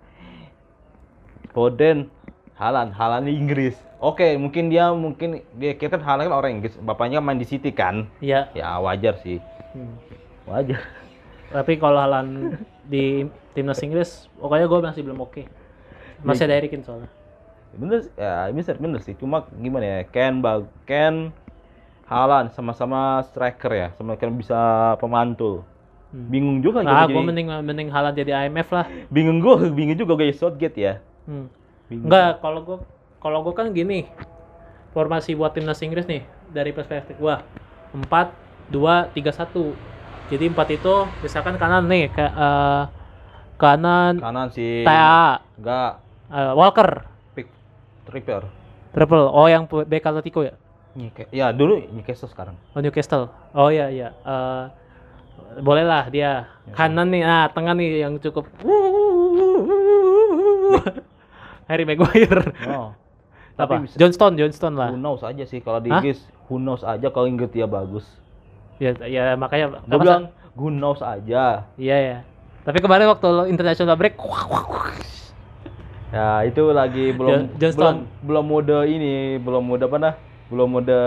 Foden, Halan, Halan Inggris. Oke, mungkin dia mungkin dia kita kan Haaland kan orang Inggris, bapaknya main di City kan. ya. Ya wajar sih. Hmm. Wajar. Tapi kalau Halan di timnas Inggris, pokoknya gue masih belum oke. Masih ada Harry Kane soalnya. Bener ya bener, bener sih. Cuma gimana ya? Ken bag Ken Halan sama-sama striker ya, sama kan bisa pemantul. Hmm. Bingung juga Nah, gitu gue jadi- mending mending Halan jadi IMF lah. bingung gue, bingung juga kayak Southgate ya. Hmm. Bingung. Enggak, kalau gue kalau gue kan gini. Formasi buat timnas Inggris nih dari perspektif gua 4 2 3 1. Jadi 4 itu misalkan kanan nih ke eh, kanan Kanan si TA Enggak, eh, Walker pick tripper. triple. Oh yang bek Atletico ya? Nyike- Ya dulu Newcastle sekarang. Oh Newcastle. Oh iya iya. Eh boleh lah dia. Kanan nih, nah tengah nih yang cukup. Harry Maguire. Oh. Apa? Tapi bisa, Johnston, Johnston lah. who knows aja sih kalau di Hah? Inggris, who knows aja kalau Inggris dia bagus. Ya, ya makanya. Gue bilang who knows aja. Iya ya. Tapi kemarin waktu lo international break, Ya itu lagi belum Johnston. belum belum mode ini, belum mode apa nah? Belum mode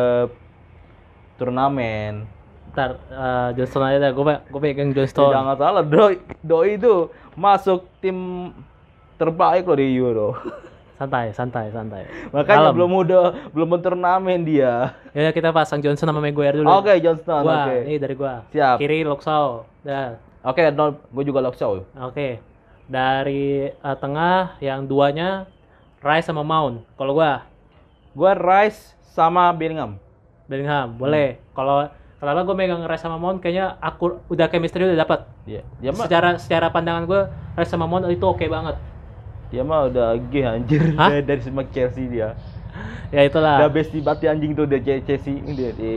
turnamen. ntar eh, Johnston aja dah. Gue gue pegang Ya, Johnston. jangan salah, Doi, Doi itu masuk tim terbaik loh di Euro. Santai, santai, santai. Makanya Kalem. belum mode belum turnamen dia. Ya udah, kita pasang Johnson sama Maguire dulu. Oke, Johnston, Gua, oke. ini dari gua. Siap. Kiri Luxau. Dah. Oke, no, gue juga Lokshaw. Oke. Dari eh, tengah yang duanya Rice sama Mount. Kalau gua Gue Rice sama Bellingham. Bellingham, boleh. Kalau kenapa gua megang Rice sama Mount kayaknya aku udah chemistry udah dapat. Iya, mah Secara secara pandangan gua Rice sama Mount itu oke banget. Dia mah udah gih anjir Hah? dari, dari semak Chelsea dia. Ya itulah. Udah besti banget anjing tuh dia Chelsea dia di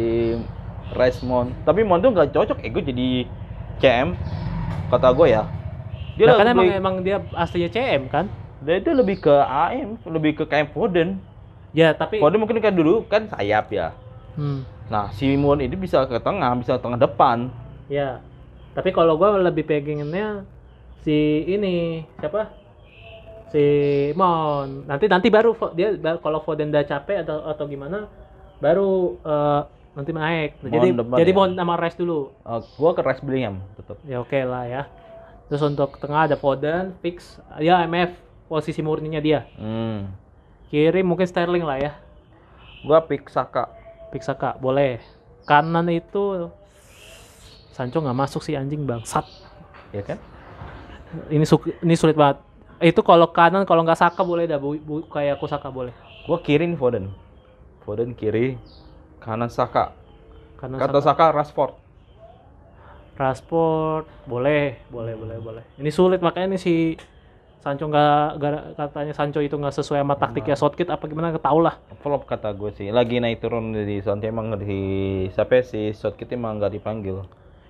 Rice. Tapi Mount tuh nggak cocok ego jadi CM kata gue ya. Dia Nah, kan emang lebih, emang dia aslinya CM kan? dia, dia lebih ke AM, lebih ke kayak Foden. Ya, tapi Foden mungkin kan dulu kan sayap ya. Hmm, Nah, si Mount ini bisa ke tengah, bisa ke tengah depan. ya. Tapi kalau gua lebih pengennya si ini siapa? Si Mount. Nanti nanti baru dia kalau Foden udah capek atau atau gimana baru eh, nanti naik. Mount jadi depan jadi ya? Mount sama Rice dulu. Uh, gua ke Rice Bellingham tetap. Ya oke lah ya. Terus untuk tengah ada Foden, fix ya MF posisi murninya dia. Hmm. Kiri mungkin Sterling lah ya. Gua pick Saka. Pick Saka boleh. Kanan itu Sancho nggak masuk sih anjing bangsat. Ya kan? Ini su- ini sulit banget. Itu kalau kanan kalau nggak Saka boleh dah bu, bu- kayak aku Saka boleh. Gua kiri nih Foden. Foden kiri, kanan Saka. Kanan Kata Saka. Saka Rashford. Rashford boleh, boleh, boleh, boleh. Ini sulit makanya nih si Sancho nggak katanya Sancho itu nggak sesuai sama taktiknya Southgate apa gimana nggak tahu lah. Flop kata gue sih. Lagi naik turun di Santi emang di siapa si Southgate emang nggak dipanggil.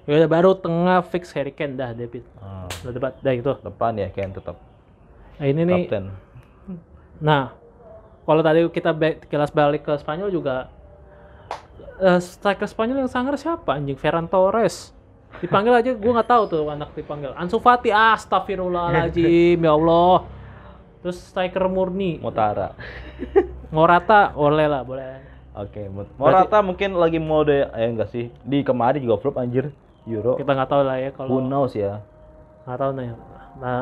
Ya baru tengah fix Harry Kane dah David. Ah, Udah debat dah itu. depan ya Ken tetap Nah, ini nih. Nah, kalau tadi kita ba- kilas balik ke Spanyol juga eh, striker Spanyol yang sangar siapa anjing Ferran Torres. Dipanggil aja gue nggak tahu tuh anak dipanggil. Ansu Fati, astagfirullahaladzim ya Allah. Terus striker murni Motara. Morata boleh lah boleh. Oke, Mot- Morata mungkin lagi mode eh enggak sih. Di kemarin juga flop anjir. Euro. Kita nggak tahu lah ya Who kalau knows ya. nggak tahu nih. Nah,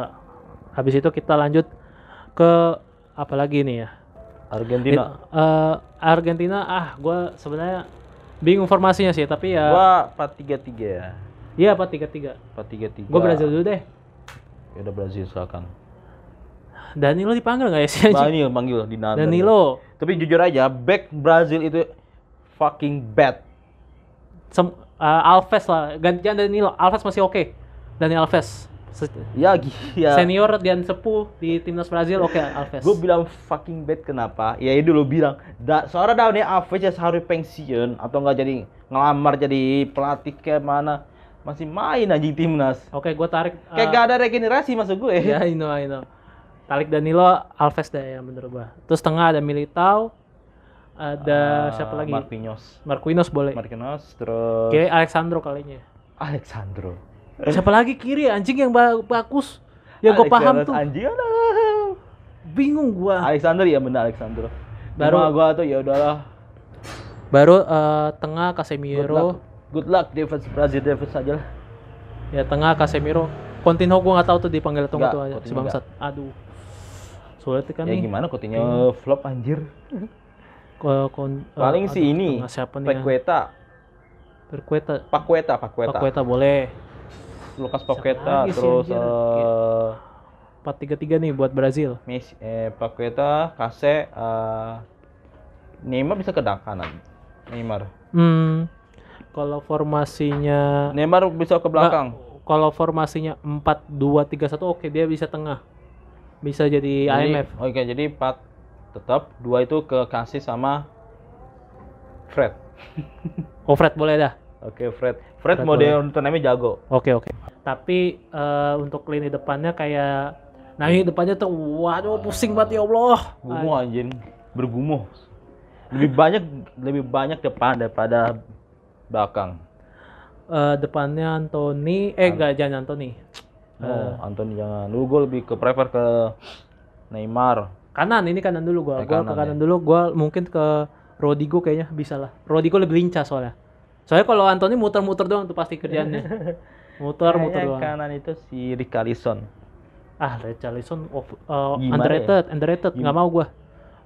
habis itu kita lanjut ke apa lagi nih ya? Argentina. Eh, Argentina ah gue sebenarnya bingung formasinya sih tapi ya Gua 4-3-3 ya. iya apa tiga tiga 4-3-3. gue Brazil dulu deh Ya udah Brazil silakan. Danilo dipanggil nggak ya sih? Danilo manggil di Nanda. Danilo Tapi jujur aja, back Brazil itu fucking bad. Sem- eh, Alves lah gantian Danilo Alves masih oke Dani Alves Se- Ya, ya. senior dan sepuh di timnas Brazil oke Alves Gue bilang fucking bad kenapa? Ya itu lo bilang, da, seorang daunnya Alves ya seharusnya pensiun atau nggak jadi ngelamar jadi pelatih ke mana? masih main anjing timnas. Oke, gue tarik. Kayak eh, gak ada regenerasi maksud gue. Ya, I know, I know. Tarik Danilo, Alves dah ya menurut gua. Terus tengah ada Militao, ada Ah, siapa lagi? Marquinhos. Marquinhos boleh. Marquinhos terus Kiri Alexandro kalinya. Alexandro. Siapa lagi kiri anjing yang ba- bagus? Yang gue paham tuh. Anjing. Bingung gua. Alexander ya benar Alexandro. Baru- Baru gua tuh ya udahlah. Baru eh, tengah Good luck. Casemiro. Good luck Brazil defense aja lah. Ya tengah Casemiro. Coutinho gua nggak tahu tuh dipanggil atau nggak Nggak, tuh aja. Si bangsat. Aduh. Sulit kan ya nih. gimana Coutinho flop anjir. Ko- kon- Paling aduh, si ini. Siapa nih? ya? Paqueta. Perkueta. Paqueta, Paqueta. Paqueta boleh. Lucas Siapa Paqueta terus eh 4-3-3 nih buat Brazil. Messi, eh, Paqueta, Kase, eh, Neymar bisa ke kanan. Neymar. Hmm. Kalau formasinya Neymar bisa ke belakang. Kalau formasinya 4-2-3-1 oke dia bisa tengah. Bisa jadi Jadi- IMF. Oke, jadi 4 tetap, dua itu ke Kase sama Fred. Oh Fred boleh dah. Oke, Fred. Fred, Fred model Tottenhamnya jago. Oke oke. Tapi eh, untuk lini depannya kayak nah ini depannya tuh waduh pusing banget ya Allah. Gumuh anjing, bergumuh. Lebih banyak lebih banyak depan daripada belakang. Eh, depannya Anthony eh enggak jangan Anthony. Oh, Anthony jangan. Lu gue lebih ke prefer ke Neymar. Kanan ini kanan dulu gua. Eh, kanan ke kanan ya. dulu gua mungkin ke Rodrigo kayaknya bisa lah. Rodrigo lebih lincah soalnya. Soalnya kalau Anthony muter-muter doang tuh pasti kerjaannya. Muter-muter Kayaknya doang. kanan itu si Richarlison. Ah, Richarlison of, uh, Gimana underrated, underrated, nggak mau gua.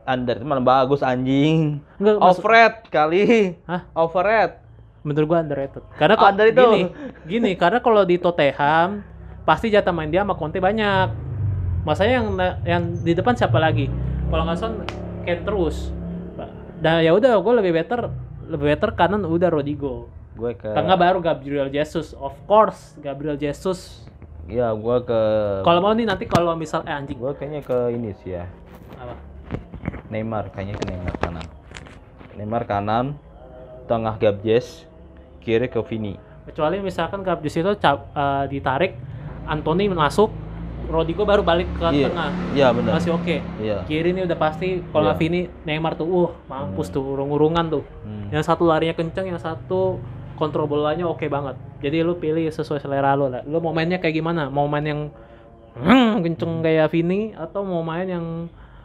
Under itu malah bagus anjing. Enggak, maksud- Overrated kali. Hah? Overrated. Menurut gua underrated. Karena kok Under itu. gini, gini, karena kalau di Tottenham pasti jatah main dia sama Conte banyak. Masanya yang yang di depan siapa lagi? Kalau nggak son Ken terus. Dan ya udah, gua lebih better, lebih better kanan udah Rodrigo. Gue ke Tengah baru Gabriel Jesus, of course Gabriel Jesus. Iya, gue ke Kalau mau nih nanti kalau misal eh anjing gue kayaknya ke ini sih ya. apa? Neymar kayaknya ke Neymar kanan. Neymar kanan, tengah Gabjes, kiri ke Vini. Kecuali misalkan Gabriel itu cap- eh, ditarik, Anthony masuk, Rodrigo baru balik ke Iya. tengah. Iya benar. Masih oke. Iya. Kiri ini udah pasti kalau nggak Vini Neymar tuh uh mampus tuh urung-urungan tuh. Hmm. Yang satu larinya kenceng, yang satu kontrol bolanya oke banget. Jadi lu pilih sesuai selera lu lah. Lu mau mainnya kayak gimana? Mau main yang hmm, kenceng kayak Vini atau mau main yang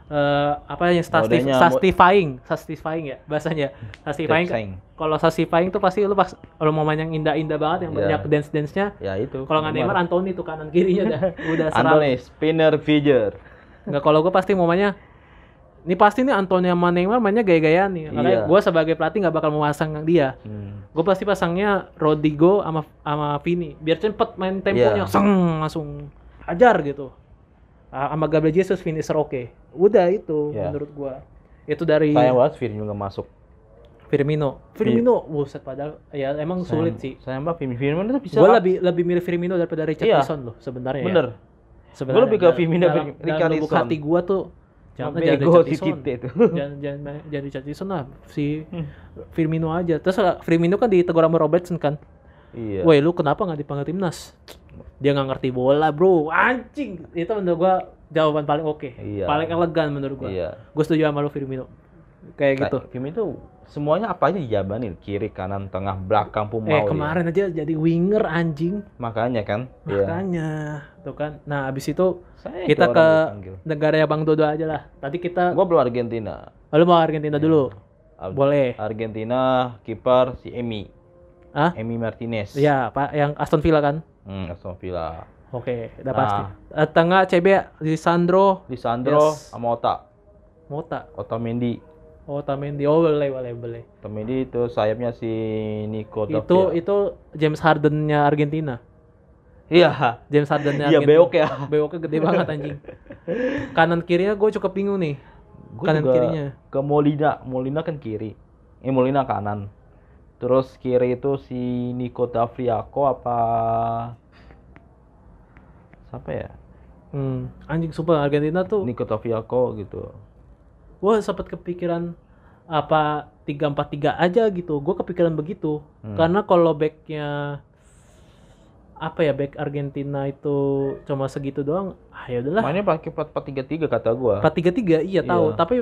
eh, apa yang mo- satisfying, satisfying ya bahasanya. Satisfying. Satisfying. Kalau satisfying tuh pasti lu pas kalau mau main yang indah-indah banget yang Iya. banyak dance-dance-nya. Ya itu. Kalau nggak Neymar, Anthony tuh kanan kirinya dah udah serang. Anthony spinner figure. Enggak kalau gue pasti mau mainnya ini pasti nih Antonio sama Neymar mainnya gaya-gayaan nih. Makanya Iya. gue sebagai pelatih nggak bakal memasang dia. Hmm. Gue pasti pasangnya Rodrigo sama sama Vini biar cepet main temponya, Iya. seng langsung hajar gitu. Ah, Sama Gabriel Jesus finisher oke. Udah itu Iya. menurut gue. Itu dari Sayang banget Firmino nggak masuk. Firmino. Firmino, buset padahal ya emang sulit sih. Sayang banget Firmino. Firmino itu bisa. Gue lebih lebih milih Firmino daripada Richarlison Iya. loh sebenarnya. Bener. Ya. Sebenarnya Gua lebih ke dalam- Firmino, dalam- dalam lubuk hati gue tuh jangan Sampai jangan ego si. Cite itu. jangan jangan jangan Richarlison lah si Hmm. Firmino aja terus uh, Firmino kan ditegur sama Robertson kan Iya. woi lu kenapa nggak dipanggil timnas dia nggak ngerti bola bro anjing itu menurut gua jawaban paling oke Iya. paling elegan menurut gua Iya. gue setuju sama lu Firmino kayak gitu Firmino itu semuanya apa aja dijabanin, kiri, kanan, tengah, belakang pun mau. eh kemarin aja jadi winger anjing Makanya kan. Iya. makanya tuh kan nah abis itu Saya kita ke negara ya Bang Dodo aja lah tadi kita Gua belum Argentina. lu mau Argentina dulu Ar- boleh Argentina kiper si Emi. ah Emi Martinez. ya pak yang Aston Villa kan Hmm, Aston Villa. Oke, udah Nah. pasti. Eh, tengah CB Lisandro Lisandro Yes. sama Ota. Mota. Otamendi. Oh, Otamendi. Oh, boleh, boleh, boleh. Otamendi itu sayapnya si Nico Itu itu James Harden-nya Argentina. Iya. James Harden-nya Iya, beok ya. Beoknya gede banget anjing. Kanan kirinya gue cukup bingung nih. Gua Kanan juga kirinya. Ke Molina. Molina kan kiri. Eh Molina kanan. Terus kiri itu si Nico Davriako apa siapa ya? Hmm, anjing sumpah Argentina tuh Nico Davriako gitu. Gue sempet kepikiran apa 3-4-3 aja gitu. Gue kepikiran begitu. Hmm. Karena kalau backnya apa ya back Argentina itu cuma segitu doang ah ya udahlah Mainnya pakai 4-3-3 kata gua. 4-3-3 iya tahu Iya. tapi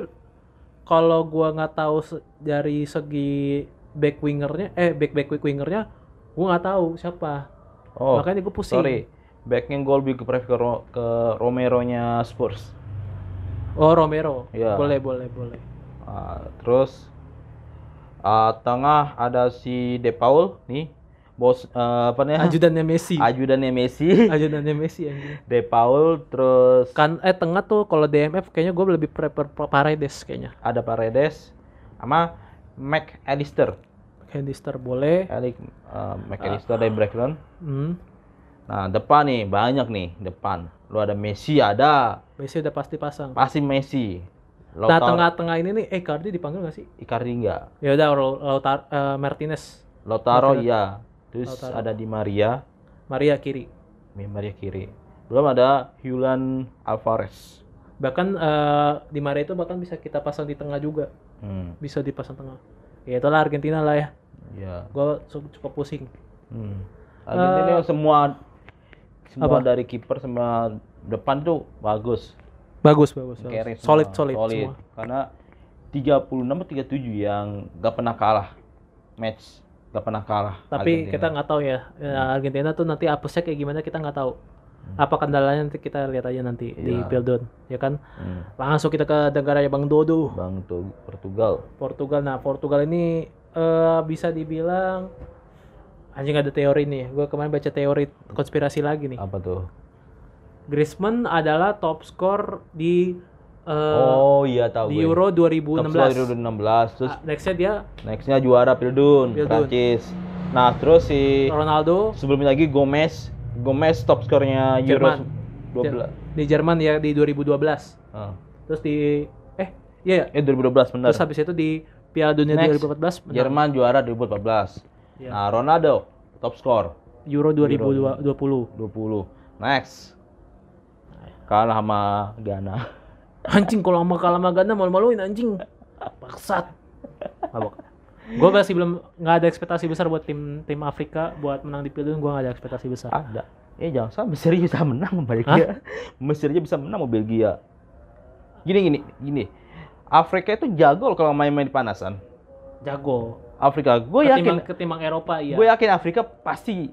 kalau gua nggak tahu se- dari segi back wingernya eh back back wingernya gua nggak tahu siapa Oh, makanya gue pusing sorry. Backnya gol lebih ke prefer ke, Ro- ke Romero-nya Spurs. Oh Romero Iya. boleh boleh boleh Ah, terus ah, tengah ada si De Paul nih. Bos eh, apa namanya? ajudannya Messi Ajudannya Messi. ajudannya Messi anjing De Paul terus kan eh tengah tuh kalau DMF kayaknya gue lebih prefer Paredes kayaknya ada Paredes sama Mac Allister. Hendister boleh Alex uh, Mac Allister dari Brighton. hmm. Nah, depan nih banyak nih, depan. Lu ada Messi ada, Messi udah pasti pasang pasti Messi. nah Lautaro- tengah-tengah ini nih eh Cardi dipanggil gak sih Icardi enggak. ya udah Lautar eh, Martinez Lautaro iya. Terus Lautaro. ada Di Maria, Maria kiri Maria kiri. Belum ada Julian Alvarez. bahkan eh, di Maria itu bahkan bisa kita pasang di tengah juga Hmm, bisa dipasang tengah ya itulah Argentina lah ya ya. gue cukup pusing Hmm. Argentina semua semua apa? dari kiper sama depan tuh bagus. bagus bagus, bagus. Semua, solid solid, semua Karena 36 atau 37 yang gak pernah kalah match, gak pernah kalah. tapi Argentina. kita nggak tahu ya ya, Argentina tuh nanti apesnya kayak gimana kita nggak tahu apa kendalanya nanti kita lihat aja nanti di Iya. Pildon ya kan Hmm. langsung kita ke negaranya Bang Dodo Bang Portugal. Portugal nah Portugal ini eh, bisa dibilang anjing ada teori nih gue kemarin baca teori konspirasi lagi nih Apa tuh? Griezmann adalah top skor di eh, oh iya tahu di gue. Euro Top 2016 score 2016 terus Ah, nextnya dia nextnya juara Pildun, Pildun. Prancis. Nah, terus si Ronaldo sebelumnya lagi Gomez, Gomez top skornya Euro Jerman. 12. di Jerman ya di 2012 Ah. terus di eh iya ya Eh 2012 benar. terus habis itu di Piala Dunia Next. 2014 menang. Jerman juara 2014. Iya. Nah, Ronaldo top skor Euro 2020 20. Next. Kalah sama Ghana. anjing kalau sama kalah sama Ghana malu-maluin anjing mabok gue masih belum nggak ada ekspektasi besar buat tim tim Afrika buat menang di Piala Dunia gue nggak ada ekspektasi besar Ada. Eh jangan salah Mesir bisa menang sama Belgia. Mesir aja bisa menang sama Belgia. Gini gini gini. Afrika itu jago kalau main-main di panasan. jago Afrika, gue yakin, ketimbang Eropa iya gue yakin Afrika pasti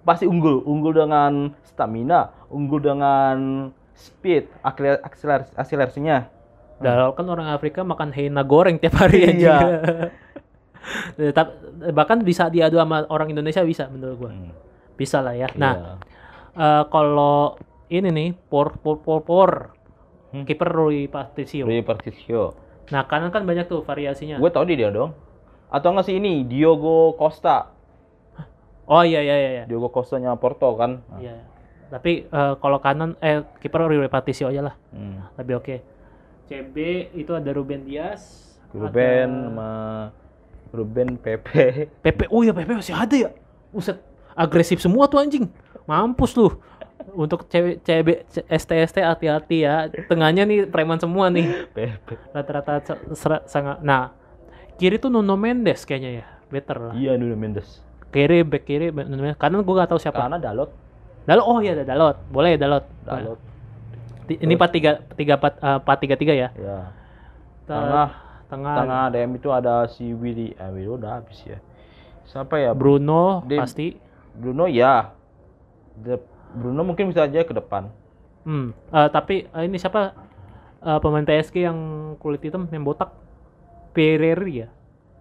pasti unggul, unggul dengan stamina, unggul dengan speed, akseler- akseler- akselerasinya. Padahal kan orang Afrika makan hena goreng tiap hari Iya. aja. Tap- bahkan bisa diadu sama orang Indonesia bisa menurut gua. Hmm, Bisa lah ya. iya. Nah, eh, kalau ini nih por por por, por. Hmm. kiper Rui Patricio. Rui Patricio. Nah, kanan kan banyak tuh variasinya. Gue tau dia dong. Atau nggak sih ini Diogo Costa, Oh iya iya iya iya. Diogo Costanya Porto kan? Nah, Iya. Tapi eh, kalau kanan eh kiper Rui Patricio aja lah. hmm. Lebih oke. CB itu ada Ruben Dias. Ruben ada sama Ruben Pepe. Pepe. Oh iya Pepe masih ada ya. Uset. Agresif semua tuh anjing. Mampus lu. Untuk cewek CB ST-ST hati-hati ya. Tengahnya nih preman semua nih. Rata-rata sangat. Nah, kiri tuh Nuno Mendes kayaknya ya. Better lah. Iya Nuno Mendes. Kiri back kiri Nuno Mendes. Kanan gua gak tahu siapa. Karena Dalot, Dalot. Oh iya ada Dalot. Boleh Dalot. Dalot. Ti- Ini 43 tiga empat eh, empat tiga tiga ya. Ya. Ta- Tengah, tengah, tengah DM itu ada si Willy. Eh Willy udah habis ya. Siapa ya? Bruno Di- pasti. Bruno ya. De- Bruno mungkin bisa aja ke depan. Hmm. eh, tapi eh, ini siapa eh, pemain PSG yang kulit hitam yang botak? Pereira ya.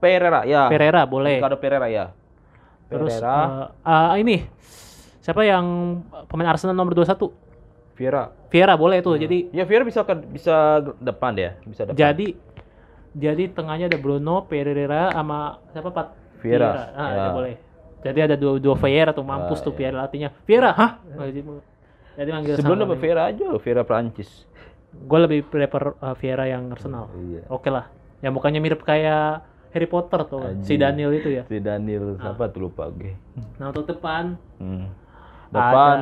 Pereira ya. Pereira boleh. Ricardo Pereira ya. Terus Pereira, eh, eh, ini siapa yang pemain Arsenal nomor 21? Vieira. Vieira boleh tuh. Jadi Ya Vieira bisa ke bisa depan ya, bisa depan. jadi jadi tengahnya ada Bruno, Pereira sama siapa Pat? Vieira, Ah, ya. ya boleh. Jadi ada dua dua Vieira tuh mampus Ah, tuh iya. Vieira artinya. Vieira, hah? Jadi, manggil Sebelum sama Vieira aja, Vieira Prancis. Gue lebih prefer uh, Vieira yang Arsenal. Iya. Oke lah. Yang mukanya mirip kayak Harry Potter tuh, si Anjing. Daniel itu ya. Si Daniel Ah. siapa tuh lupa gue. Nah untuk depan, Hmm. Depan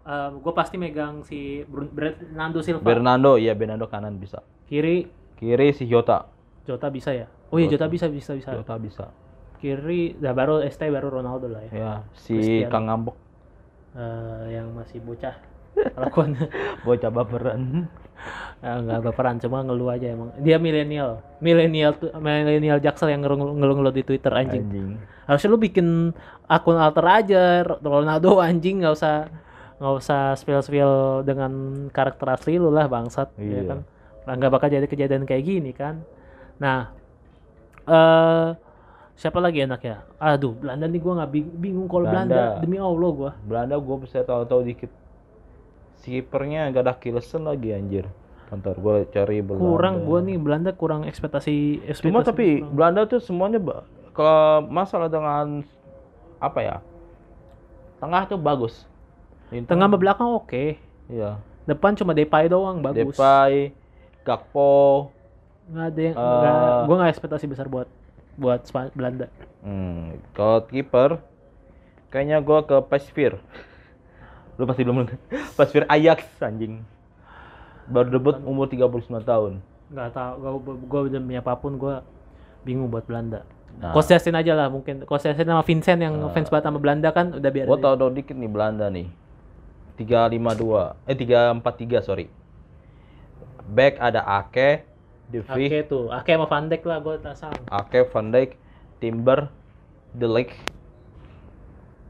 ada gue pasti megang si Bernardo Silva. Bernardo, ya Bernardo kanan bisa. Kiri Kiri si Jota. Jota bisa ya. Oh iya Jota bisa bisa bisa. Jota bisa. Kiri, nah baru ST baru Ronaldo lah ya. Ya, si Cristiano. Kang Ngambok. eh, yang masih bocah kelakuannya Bocah baperan. Eh, nggak baperan cuma ngeluh aja emang dia milenial milenial tuh milenial jaksel yang ngeluh ngeluh ngeluh di twitter anjing Anjing. harusnya lu bikin akun alter aja Ronaldo anjing nggak usah nggak usah spill spill dengan karakter asli lu lah bangsat ya Iya. kan Nah, nggak bakal jadi kejadian kayak gini kan nah eh siapa lagi enak ya aduh Belanda nih gua nggak bing- bingung kalau Belanda. Belanda. demi Allah gua Belanda gue bisa tahu-tahu dikit. Si kipernya gak ada Kilesen lagi anjir. Bentar gue cari Belanda. kurang gua nih Belanda kurang ekspektasi, ekspektasi Cuma tapi kurang. Belanda tuh semuanya kalau masalah dengan apa ya? Tengah tuh bagus. Lintang- tengah sama belakang oke Iya. depan cuma Depay doang bagus Depay, Gakpo, nggak ada yang nggak- gua nggak ekspektasi besar buat buat Belanda Hmm, kalau kiper kayaknya gua ke Pasveer. Lu pasti belum nonton. Pasveer Ajax anjing. Baru debut umur 39 tahun. nggak tahu gua gua demi apa pun gua bingung buat Belanda Nah. Justin aja lah mungkin Justin sama Vincent yang fans banget sama Belanda kan udah biar Gua tau tau dikit nih Belanda nih. 352 eh 343 sorry. Back ada Ake, De Ake tuh Ake sama Van Dijk lah gua tasang Ake, Van Dijk, Timber, De Ligt.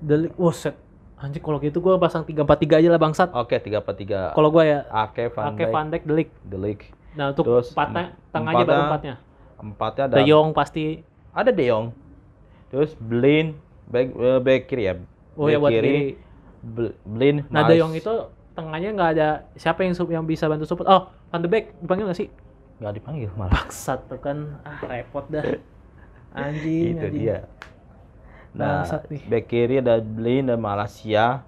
Delik oh set anjir kalau gitu gua pasang 343 aja lah bangsat Oke, 343. kalau gua ya Ake, Van Ake Van Dijk Delik De Ligt. nah untuk Terus, empatnya em- tengahnya baru empatnya- empatnya ada De Jong pasti ada De Jong. Terus Blin, back, eh, back kiri ya. oh ya Back buat kiri Bl- Blin, nah Mas- De Jong itu tengahnya nggak ada siapa yang yang bisa bantu support oh Van de Beek dipanggil nggak sih nggak dipanggil malah. bangsat tuh kan ah repot dah anjing itu anjing. dia. Nah, back kiri ada Blin dan Malaysia.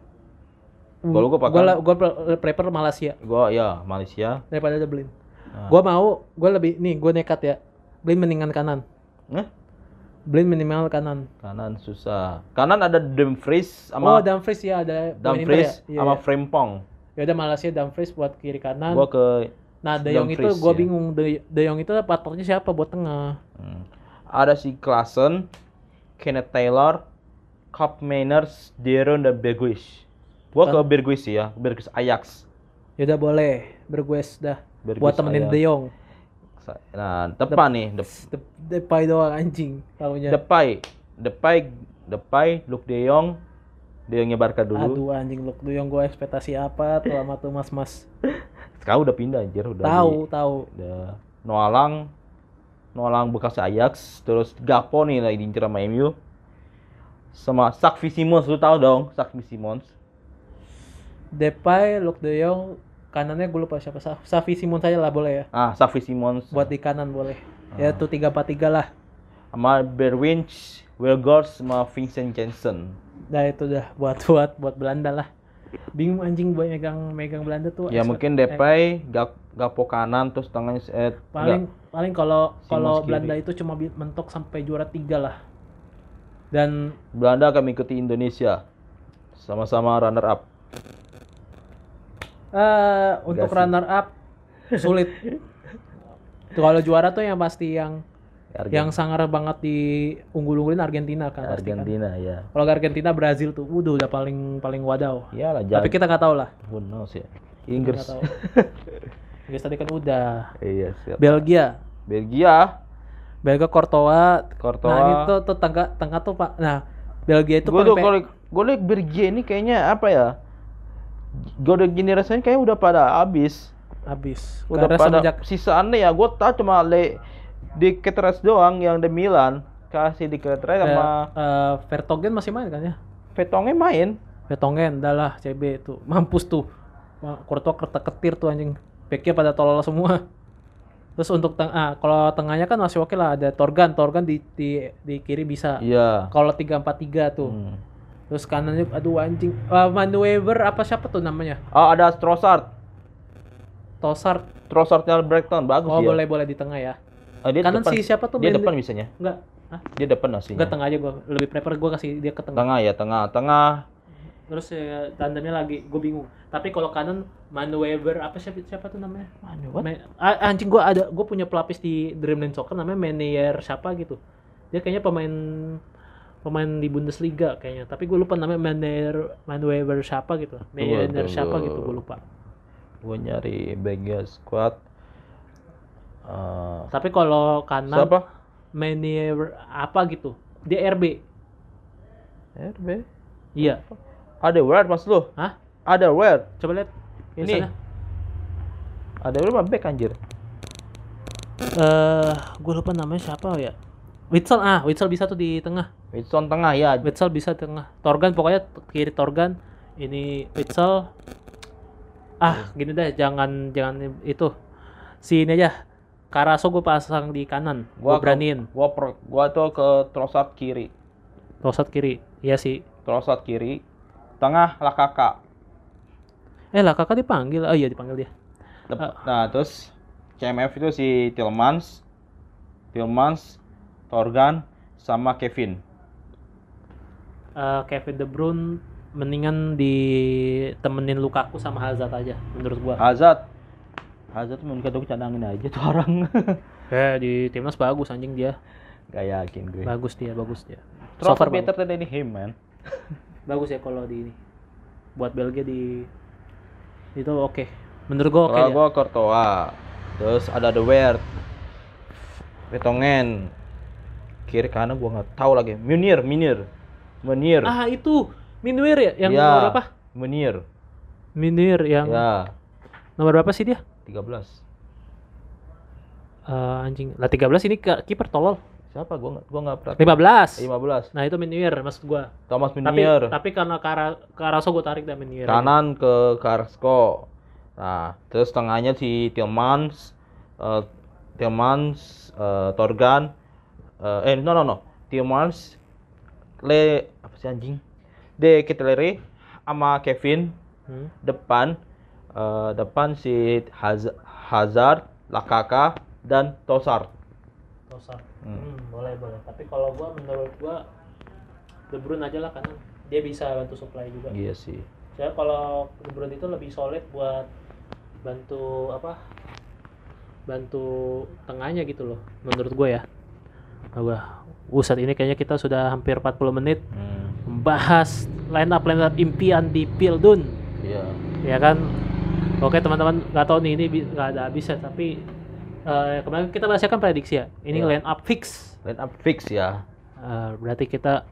Kalau gua pakai- gua pre- prefer Malaysia Gua ya Malaysia. daripada ada Blin. Ah. Gua mau, gua lebih nih, gua nekat ya. Blin mendingan kanan. Hah? Blin minimal kanan. Kanan susah. Kanan ada Dumfries oh, sama Dumfries ya ada Dumfries ya. Sama iya. Frimpong. Ya udah Malaysia Dumfries buat kiri kanan. Gua ke nah, De Jong itu gua ya. bingung De, De Jong itu partnernya siapa buat tengah? hmm. ada si Klassen, Kenneth Taylor, Cup Mainers, Deron dan Bergwijn. Gua ke Bergwijn sih ya, Bergwijn Ajax. Ya udah boleh, bergues dah. Bergues buat temenin. De Jong. Nah, depan nih, dep- De, Depay doang anjing taunya. Depay, Depay, Depay, Luke De Jong, De Jong Barca dulu. Aduh anjing Luke De Jong gua ekspektasi apa tuh sama tuh mas-mas. Sekarang udah pindah anjir, udah Tahu, tahu. udah Noalang, Noalang bekas Ajax, terus Gapo nih lagi diincer sama MU. Sama Sakvi Simons, lu tahu dong, Sakvi Simons. Depay, Luke De Jong, kanannya gue lupa siapa. Sa- Safi Simon saja lah boleh ya. Ah, Sakvi Simons. Buat di kanan boleh. Ah. Ya tuh 3-4-3 lah. sama Berwinch, Wilgors, sama Vincent Janssen. Nah itu udah buat buat buat Belanda lah. Bingung anjing buat megang megang Belanda tuh. Ya mungkin eh, Depay, Gap, Gapo kanan, terus tengahnya eh, paling paling kalau Simons kalau kiri. Belanda itu cuma mentok sampai juara tiga lah. Dan. Belanda akan mengikuti Indonesia. Sama-sama runner up. eh untuk runner up sulit. Kalau juara tuh yang pasti yang Argen- yang sangar banget di unggul-unggulin Argentina kan pasti kan. Argentina ya. Kalau Argentina Brazil tuh, udah udah paling paling wadaw. Iyalah Tapi jangan. kita nggak tahu lah. Who knows ya. Inggris. Inggris tadi kan udah. iya, siap. Belgia, Belgia, Belgia Courtois. Courtois. Nah ini tuh, tuh tengah tengah tuh pak. Nah Belgia itu gue tuh kalau gue liat Belgia ini kayaknya apa ya? Gue udah gini rasanya kayaknya udah pada habis. habis. Udah Karena pada semenjak sisaannya ya gue tahu cuma le di Ketres doang yang di Milan kasih di Ketres sama eh, Vertonghen masih main kan ya? Petongnya main. Vertonghen, dah lah CB tuh mampus tuh. Courtois kerta ketir tuh anjing. Backnya pada tolol semua. Terus untuk teng ah, kalau tengahnya kan masih oke lah ada Torgan, Torgan di di, di kiri bisa. Iya. Kalau 3-4-3 tuh. Hmm. Terus kanannya aduh anjing. Uh, Manuever apa siapa tuh namanya? Oh ada Trossard. Tosart. Trossardnya Brighton bagus Oh, ya. boleh boleh di tengah ya. Ah, dia Kanan depan. si siapa tuh Dia depan bisanya. Enggak. Hah? Dia depan aslinya. Enggak tengah aja gua. Lebih prefer gua kasih dia ke tengah. Tengah ya, tengah, tengah. Terus ya, tandemnya lagi gue bingung. Tapi kalau kanan Manuever apa siapa siapa tuh namanya? Manu, what? Anjing gua ada gue punya pelapis di Dreamland Soccer namanya Menier siapa gitu. Dia kayaknya pemain pemain di Bundesliga kayaknya tapi gue lupa namanya Manuel Manuel siapa gitu Manuel tunggu. siapa gitu gue lupa Gue nyari backnya squad. Eh, tapi kalau kanan siapa? Manuel apa gitu dia RB RB. iya Ada word mas lu? Hah? Ada word. coba lihat Ini. Ada word mah back anjir. eh gue lupa namanya siapa ya Witsel ah Witsel bisa tuh di tengah Wilson tengah ya. Witsel bisa tengah Torgan pokoknya kiri Torgan ini Witsel ah gini deh jangan jangan itu si ini aja Karaso gue pasang di kanan gue Gua beraniin Gua pro, gua tuh ke Trossard kiri. Tosat kiri iya sih Trossard kiri. Tengah Lakaka. eh lah kakak dipanggil oh iya dipanggil dia Dep- Ah. Nah, terus CMF itu si Tillmans, Tillmans, Torgan, sama Kevin. Eh, Kevin De Bruyne mendingan ditemenin Lukaku sama Hazard aja menurut gua Hazard. Hazard tuh mungkin cadangin aja tuh orang. eh di timnas bagus anjing dia Gak yakin gue. bagus dia bagus dia Trossard better than him, man. bagus ya kalau di ini buat Belgia di itu oke menurut gua oke Kalau dia. gua Courtois. Terus ada The Weird. Betongen. Kiri kanan gua nggak tahu lagi. Munir, Munir. Munir. ah itu Minuir ya yang Ya, nomor berapa Munir. Minir yang Ya, nomor berapa sih dia 13. Eh, anjing lah 13 ini ke kiper tolol Siapa? Gua gua nggak perhatian. 15 15. nah itu Minuir maksud gua Thomas tapi Meunier. tapi karena Kara, Karaso gua tarik dan Minuir kanan ke Carrasco. Nah, terus tengahnya si Tillmans, eh Tillmans, eh, Torgan, eh, eh no no no, Tillmans, Le apa sih anjing? De Keteleri sama Kevin Hmm. depan eh, depan si Haz- Hazard, Lakaka dan Tosar. Tosar. Hmm. Hmm, boleh boleh. Tapi kalau gua menurut gua De Bruyne aja lah karena dia bisa bantu supply juga. Iya sih. Saya kalau De Bruyne itu lebih solid buat bantu apa? Bantu tengahnya gitu loh. Menurut gua ya. Nah, gua Buset ini kayaknya kita sudah hampir 40 menit Hmm, membahas line up line up impian di Pildun. iya. ya kan oke teman-teman nggak tahu nih ini nggak ada habisnya tapi eh, kemarin kita bahasnya kan prediksi ya ini Iya. line up fix Line up fix ya. Eh, berarti kita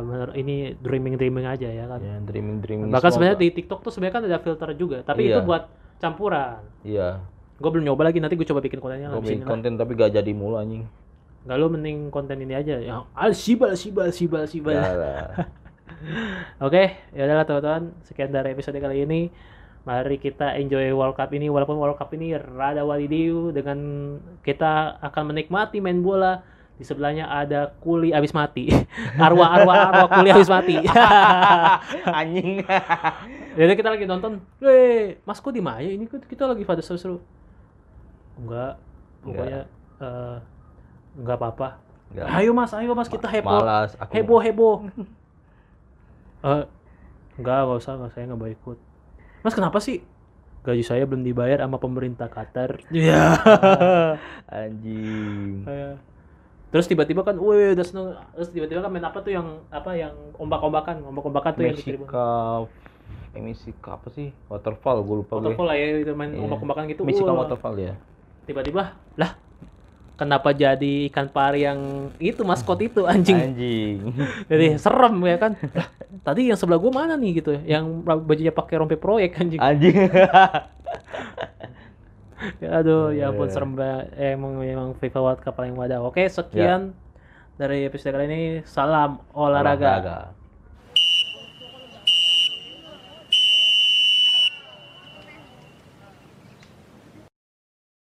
bener- ini dreaming dreaming aja ya kan Ya, dreaming dreaming. bahkan sebenarnya di TikTok tuh sebenarnya kan ada filter juga tapi Iya. itu buat campuran Iya. gue belum nyoba lagi nanti gue coba bikin kontennya Gue lah bikin lah. konten tapi gak jadi mulu anjing. nggak lu mending konten ini aja yang al sibal sibal sibal sibal Ya lah. Oke, ya udahlah teman-teman. Sekian dari episode kali ini. Mari kita enjoy World Cup ini walaupun World Cup ini rada wadidiu dengan kita akan menikmati main bola. Di sebelahnya ada kuli abis mati. arwah arwah arwah kuli abis mati. anjing. Jadi kita lagi nonton, "Weh, Mas kok di Maya ini kok kita lagi pada seru-seru." Enggak. Pokoknya eh, enggak apa-apa. Enggak. Ayo Mas, ayo Mas kita heboh. Malas aku. heboh heboh Eh, enggak enggak usah enggak saya nggak mau ikut mas kenapa sih gaji saya belum dibayar sama pemerintah Qatar iya Anjing. terus tiba-tiba kan wih udah seneng terus tiba-tiba kan main apa tuh yang apa yang ombak-ombakan ombak-ombakan tuh yang di tribun Meksika emisi apa sih? Waterfall gue lupa gue. waterfall lah ya itu main Iya. ombak-ombakan gitu wah. waterfall ya. tiba-tiba lah kenapa jadi ikan pari yang itu maskot itu anjing Anjing. jadi serem ya kan Lah, tadi yang sebelah gua mana nih gitu yang bajunya pakai rompi proyek anjing Anjing. Ya, aduh ya ampun Iya. serem banget Eh, emang emang FIFA World Cup paling wadah oke sekian dari episode kali ini salam olahraga. Olahraga.